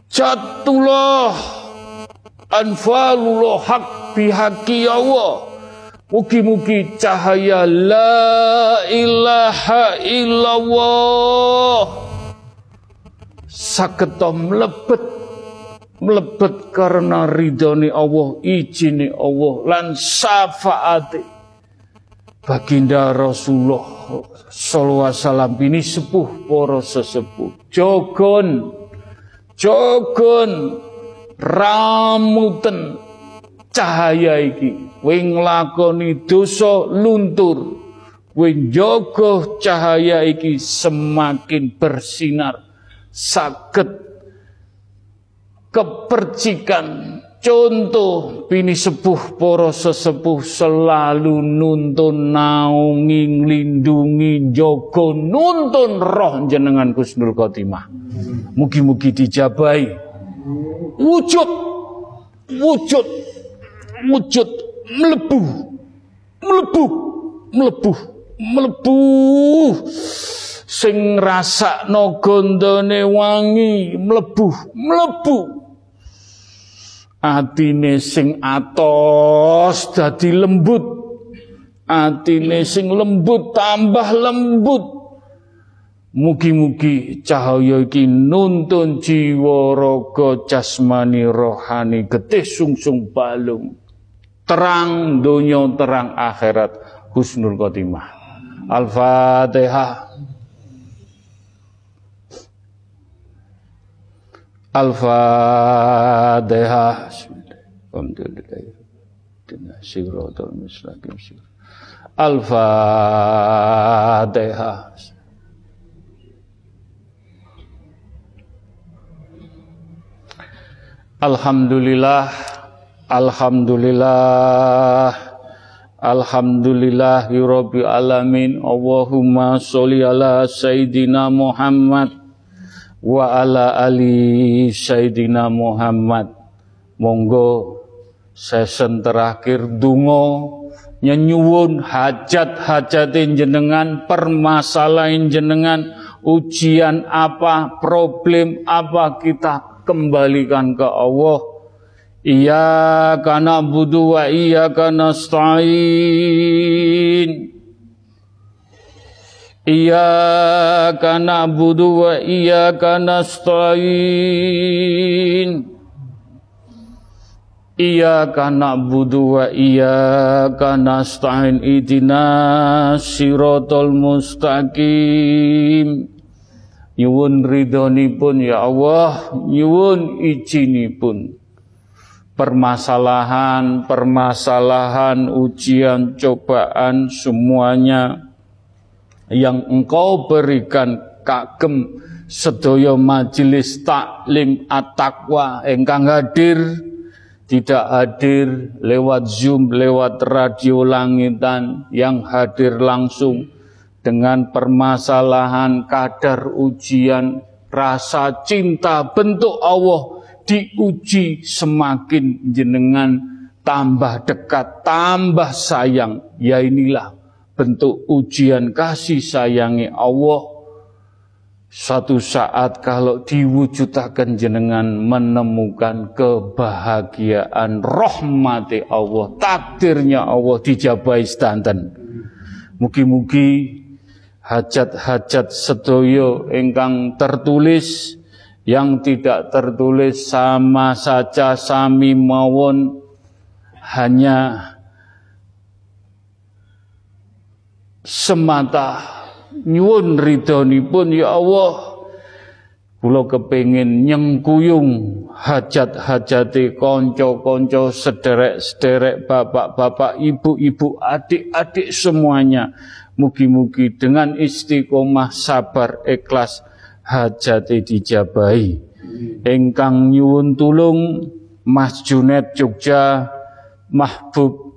jatullah, anfalullah, hak bihaki Allah. Mugi-mugi cahaya la ilaha illallah. Saketa mlebet mlebet karena ridhoni Allah izini Allah lan syafaate baginda Rasulullah sallallahu alaihi wasallam ini sepuh para sesepuh. Jogon jogon ramuten cahaya iki. Kowe nglakoni dosa luntur. Kowe njaga cahaya iki semakin bersinar saged kepercikan. Contoh bini sepuh para sesepuh selalu nuntun naungi nglindungi jaga nuntun roh jenengan Kusnul Khotimah. Mugi-mugi dijabai. Wujud wujud wujud melebu melebu melebu melebu sing rasakno gondone wangi mlebu mlebu. Atine sing atos dadi lembut. Atine sing lembut tambah lembut. Mugi-mugi cahaya iki nuntun jiwa raga jasmani rohani getih sungsung balung. Terang dunia terang akhirat. Husnul khotimah. Al-Fatihah Al-Fatihah. Al-Fatihah. Alhamdulillah. Alhamdulillah. Alhamdulillah. Rabbil Alamin. Allahumma sholli ala Sayyidina Muhammad Wa ala ali Sayyidina Muhammad Monggo sesen terakhir dungo nyenyuwun hajat-hajat jenengan permasalahan jenengan ujian apa problem apa kita kembalikan ke Allah. Iyyaka na'budu wa iyyaka nasta'in. Iyyaka na'budu wa iyyaka nasta'in. Iyyaka na'budu wa iyyaka nasta'in. Idina siratal mustaqim nyuwun ridhonipun ya Allah nyuwun izinipun permasalahan permasalahan ujian cobaan semuanya yang engkau berikan kagem sedaya majelis taklim at-taqwa engkang hadir tidak hadir lewat Zoom, lewat radio langitan yang hadir langsung dengan permasalahan kadar ujian rasa cinta bentuk Allah diuji semakin jenengan tambah dekat tambah sayang. Ya inilah bentuk ujian kasih sayangi Allah Suatu saat kalau diwujudkan jenengan menemukan kebahagiaan rahmati Allah, takdirnya Allah dijabai sedanten. Mugi-mugi hajat-hajat sedoyo ingkang tertulis yang tidak tertulis sama saja sami mawon hanya semata nyuwun ridhonipun ya Allah kula kepengin nyengkuyung hajat-hajate konco-konco sederek-sederek bapak-bapak ibu-ibu adik-adik semuanya Mugi-mugi dengan istiqomah sabar ikhlas hajate dijabahi. Engkang nyuwun tulung Mas Junet Jogja Mahbub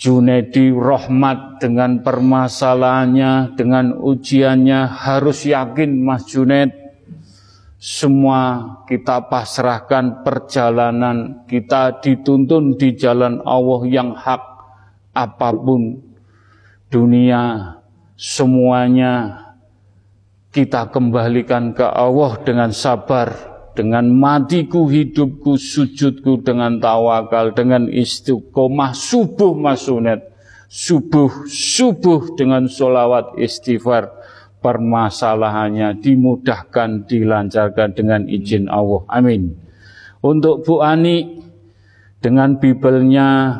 Junedi Rahmat dengan permasalahannya, dengan ujiannya harus yakin Mas Junet. Semua kita pasrahkan perjalanan kita dituntun di jalan Allah yang hak apa pun. Dunia semuanya kita kembalikan ke Allah dengan sabar, dengan matiku, hidupku, sujudku, dengan tawakal, dengan istiqomah, subuh masunet, subuh, subuh dengan solawat istighfar, permasalahannya dimudahkan, dilancarkan dengan izin Allah. Amin. Untuk Bu Ani, dengan Bibelnya,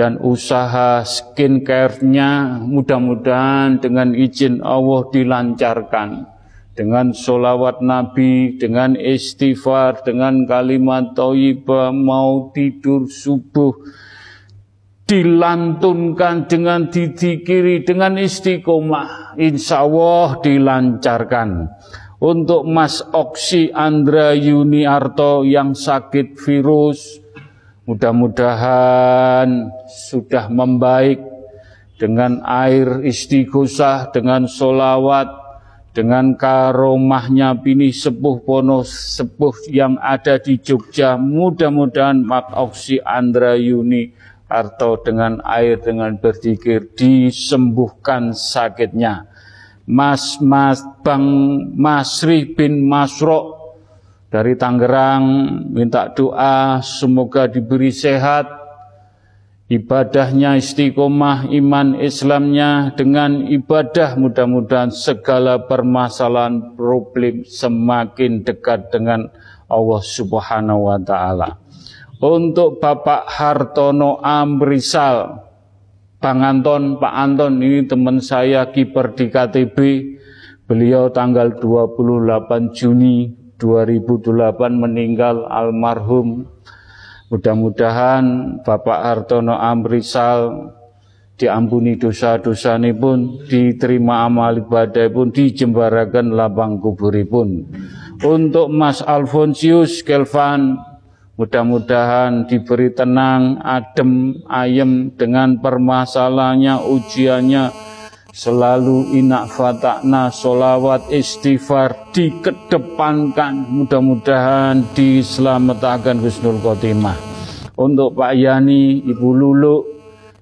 dan usaha skincare-nya mudah-mudahan dengan izin Allah dilancarkan dengan solawat Nabi, dengan istighfar, dengan kalimat thayyibah mau tidur subuh dilantunkan dengan didikiri dengan istiqomah insya Allah dilancarkan. Untuk Mas Oksi Andra Yuniarto yang sakit virus Mudah-mudahan sudah membaik dengan air istighosah, dengan solawat, dengan karomahnya bini sepuh pono sepuh yang ada di Jogja. Mudah-mudahan Mak Oksi Andra Yuni atau dengan air dengan berzikir disembuhkan sakitnya. Mas Mas Bang Masri bin Masro dari Tangerang minta doa semoga diberi sehat ibadahnya istiqomah iman Islamnya dengan ibadah mudah-mudahan segala permasalahan problem semakin dekat dengan Allah Subhanahu wa taala. Untuk Bapak Hartono Amrisal Bang Anton, Pak Anton ini teman saya kiper di KTB. Beliau tanggal 28 Juni 2008 meninggal almarhum mudah-mudahan Bapak Hartono Amrisal diampuni dosa-dosa ini pun diterima amal ibadah pun dijembarakan lapang kuburipun. Untuk Mas Alfonsius Kelvan mudah-mudahan diberi tenang adem ayem dengan permasalahannya ujiannya selalu inak fatakna solawat istighfar dikedepankan. Mudah-mudahan diselamatkan Husnul Khotimah. Untuk Pak Yani Ibu Lulu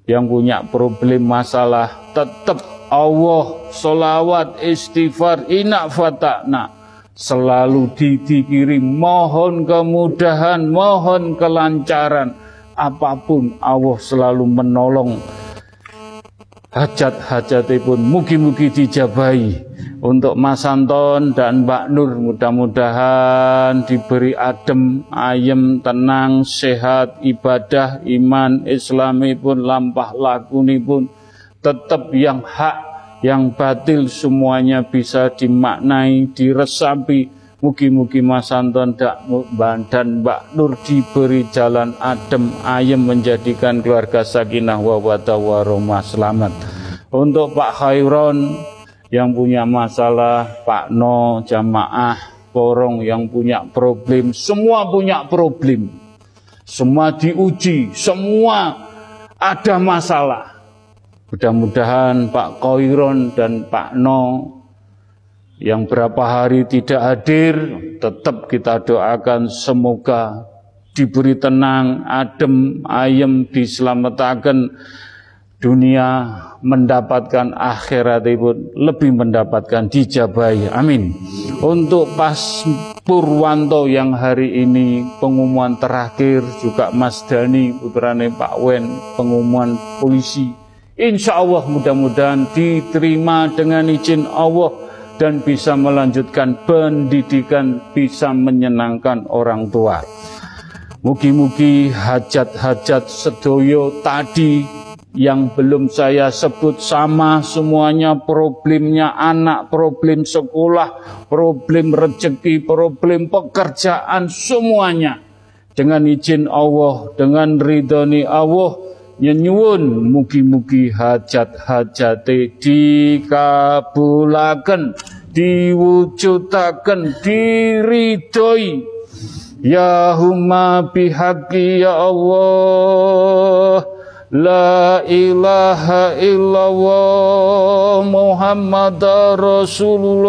yang punya problem masalah tetap Allah solawat istighfar inak fatakna. Selalu didikiri mohon kemudahan mohon kelancaran. Apa pun Allah selalu menolong hajat-hajat pun mugi-mugi dijabahi untuk Mas Anton dan Mbak Nur mudah-mudahan diberi adem, ayem, tenang, sehat, ibadah, iman, islami pun, lampah lakuni pun tetap yang hak, yang batil semuanya bisa dimaknai, diresapi. Mugi-mugi Mas Anton dan Mbak Nur diberi jalan adem, ayem menjadikan keluarga sakinah wa warahmah selamat. Untuk Pak Khairon, yang punya masalah, Pak No, jamaah, porong yang punya problem, semua punya problem. Semua diuji, semua ada masalah. Mudah-mudahan Pak Koiron dan Pak No yang berapa hari tidak hadir, tetap kita doakan semoga diberi tenang, adem, ayem, diselamatkan dunia mendapatkan akhirat ibu lebih mendapatkan dijabai. Amin. Untuk pas Purwanto yang hari ini pengumuman terakhir juga Mas Dani putrane Pak Wen pengumuman polisi. Insya Allah mudah-mudahan diterima dengan izin Allah dan bisa melanjutkan pendidikan bisa menyenangkan orang tua Mugi-mugi hajat-hajat sedoyo tadi yang belum saya sebut sama semuanya problemnya anak, problem sekolah, problem rezeki, problem pekerjaan semuanya. Dengan izin Allah, dengan ridhoni Allah, nyenyuun mugi-mugi hajat-hajate dikabulaken, diwujudaken, diridhoi. Ya humma bihaqi ya Allah La ilaha illallah Muhammad Rasulullah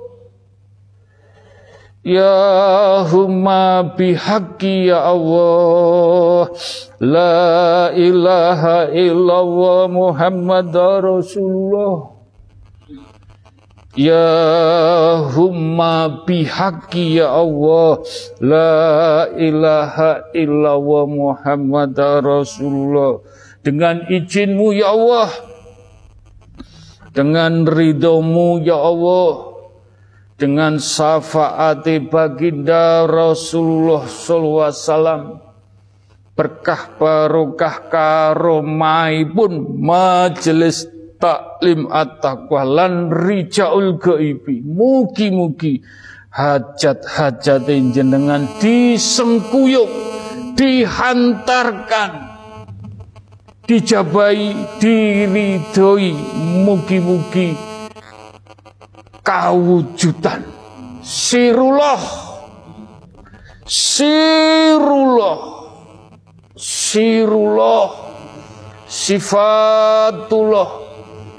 Ya huma bihaqqi ya Allah. La ilaha illallah Muhammad Rasulullah. Ya humma bihaqi ya Allah. La ilaha illallah Muhammad Rasulullah. Dengan izinmu ya Allah. Dengan ridhomu ya Allah Dengan syafaati baginda Rasulullah Sallallahu Alaihi Wasallam. Berkah barokah karomai pun majelis taklim at-taqwa lan rijaul gaibi mugi-mugi hajat-hajat jenengan disengkuyuk dihantarkan dijabai diridhoi. Mugi-mugi kawujudan sirullah. Sirullah. Sirullah. Sifatullah.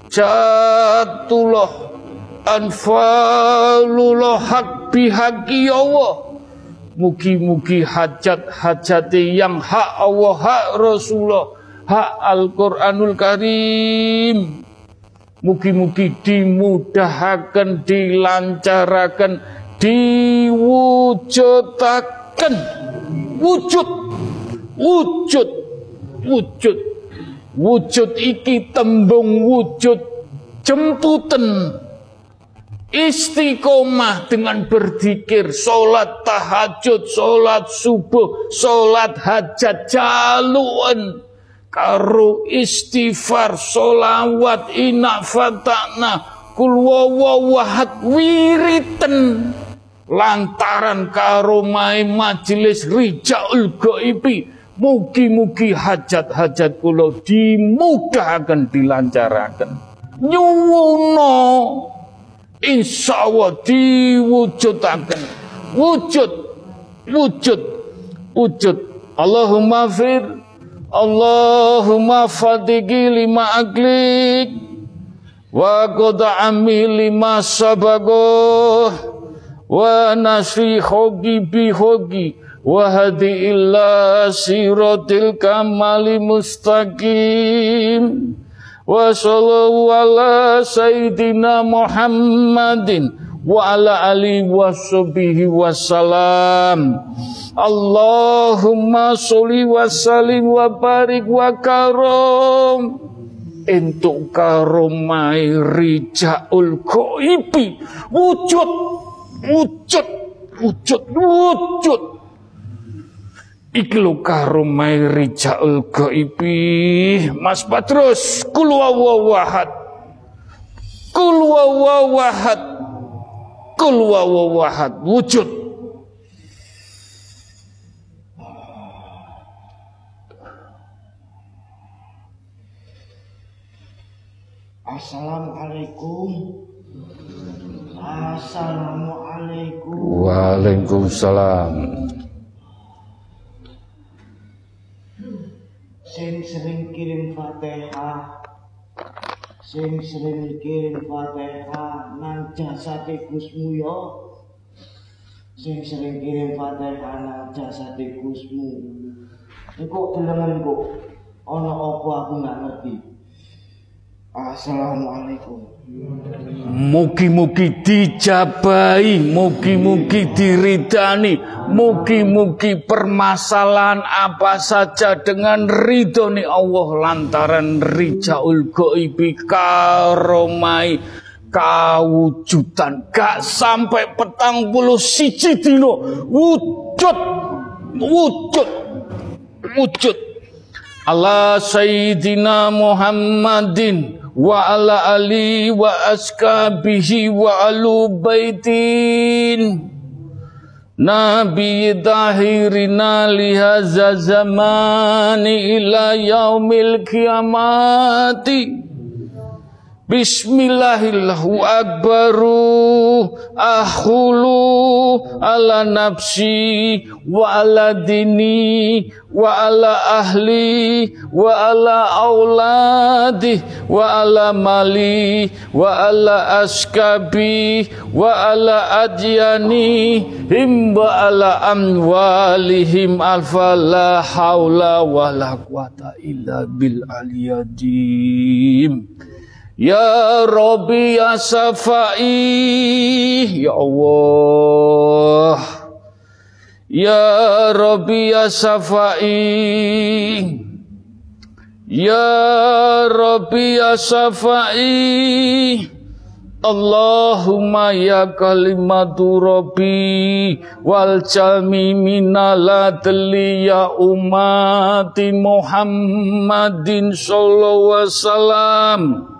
Jatullah. Anfalullah hak bihaki Allah. Mugi-mugi hajat-hajati yang hak Allah hak Rasulullah hak Al-Quranul Karim mugi-mugi dimudahkan dilancarakan diwujudaken. Wujud wujud wujud. Wujud iki tembung wujud jemputan. Istiqomah dengan berzikir, sholat tahajud, sholat subuh, sholat hajat jaluan, karo istighfar, sholawat, inak fatana, kulwawawahat wiriten, lantaran karo mai majelis rijaul goibi, mugi-mugi hajat-hajat kulo dimudahkan dilancarkan. Nyuwono insya Allah diwujudakan wujud wujud wujud. Allahumma fir Allahumma fatigi lima aklik wa ami lima sabago wa nasri hogi bi hogi wa hadi illa siratil kamali mustaqim wa sallallahu ala sayyidina Muhammadin wa ala ali wa sahbihi wasallam Allahumma sholli wa sallim wa barik wa karom. Entuk karomai rijaul ghaibi wujud wujud wujud wujud. Iki lo karo mairi jaul gaibi Mas Patrus Kul wawahad Kul wawahad Wujud. Assalamualaikum. Assalamualaikum. Waalaikumsalam. Sing sering kirim fatihah sing kirim fatihah nang jasate Gusmu yo sing sering kirim fatihah nang jasate Gusmu iku delenganku ana apa aku nggak ngerti. Assalamualaikum. Mugi-mugi dijabai, mugi-mugi diridani, mugi-mugi permasalahan apa saja dengan ridho ni Allah lantaran rijaul goibi karomai kawujudan. Gak sampai petang puluh siji dino. Wujud wujud wujud. Allah Sayyidina Muhammadin wa ala ali wa askabihi wa alu baitin Nabi tahirina lihaza zamani ila yaumil kiamati Bismillahillahu akbaru akhulu ala nafsi wa ala dini wa ala ahli wa ala auladi wa ala mali wa ala askabi wa ala adyani him wa ala amwalihim alfa la haula wa la quwata illa bil aliyadim Ya Rabbi ya Safai Ya Allah. Ya Rabbi ya Safai Ya Rabbi ya Safai Allahumma ya kalimatu Rabbi wal jalmi minaladli ya umati Muhammadin sallallahu wasallam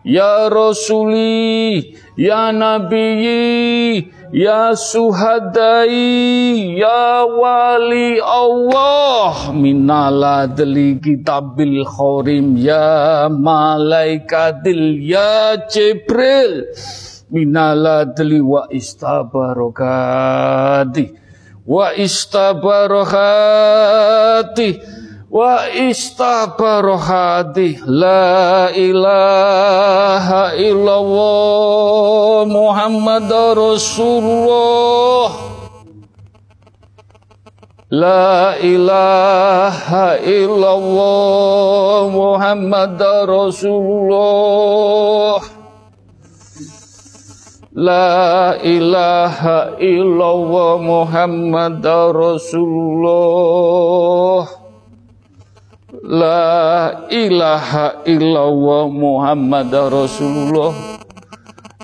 Ya Rasuli, Ya Nabi, Ya Suhadai, Ya Wali Allah, Minaladli kitabil khorim, Ya Malaikatil, Ya Jibril, Minaladli wa istabarokati, Wa istabarokati, wa istabarohati la ilaha illallah Muhammad Rasulullah. La ilaha illallah Muhammad Rasulullah. La ilaha illallah Muhammad Rasulullah La ilaha illallah Muhammad Rasulullah.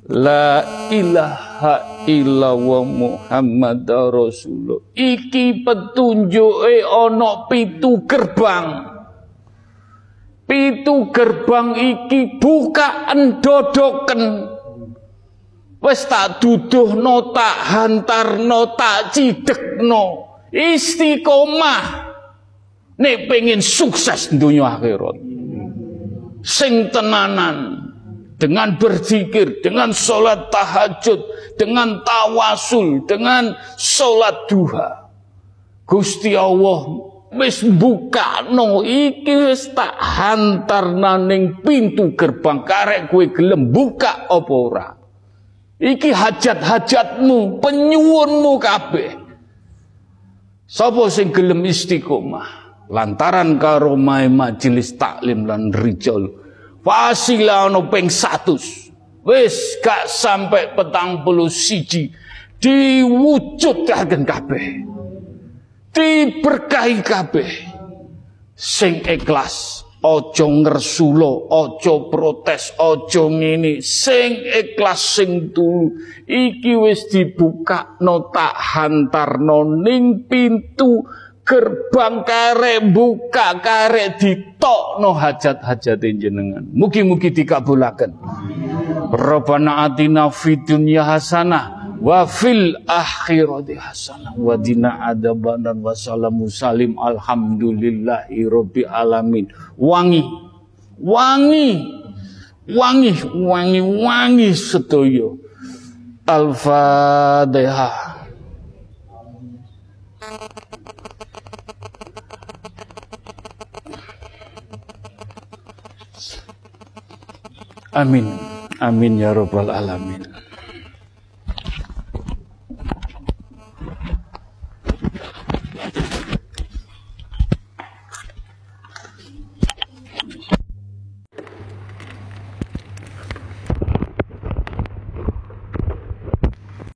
La ilaha illallah Muhammad Rasulullah. Iki petunjuke ana pitu gerbang. Pitu gerbang iki buka endodoken Wes tak duduh no tak hantar no tak cidek no istiqomah nek pengen sukses dunia akhirat sing tenanan dengan berzikir, dengan sholat tahajud, dengan tawasul, dengan sholat duha. Gusti Allah wis buka no iki wis tak hantar naning pintu gerbang karek kue gelem buka ora. Iki hajat-hajatmu, penyuwunmu kabeh. Sapa sing gelem istiqomah lantaran karo majelis taklim lan rijal Fasila ono peng satus. Wis gak sampai petang puluh siji. Diwujudkan kabeh. Diberkahi kabeh. Sing ikhlas. Ojo ngersulo, ojo protes, ojo ngini, sing ikhlas sing tulu. Iki wis dibuka no tak hantar no ning pintu gerbang kare buka kare ditok no hajat hajat jenengan. Mugi-mugi dikabulaken. Rabbana atina fid dunya hasanah wa fil akhirati hasanah wa dina adabanan wa salamu salim alhamdulillahi rabbil alamin. Wangi wangi wangi wangi wangi sedoyo. Al-Fatihah. Amin. Amin ya rabbal alamin.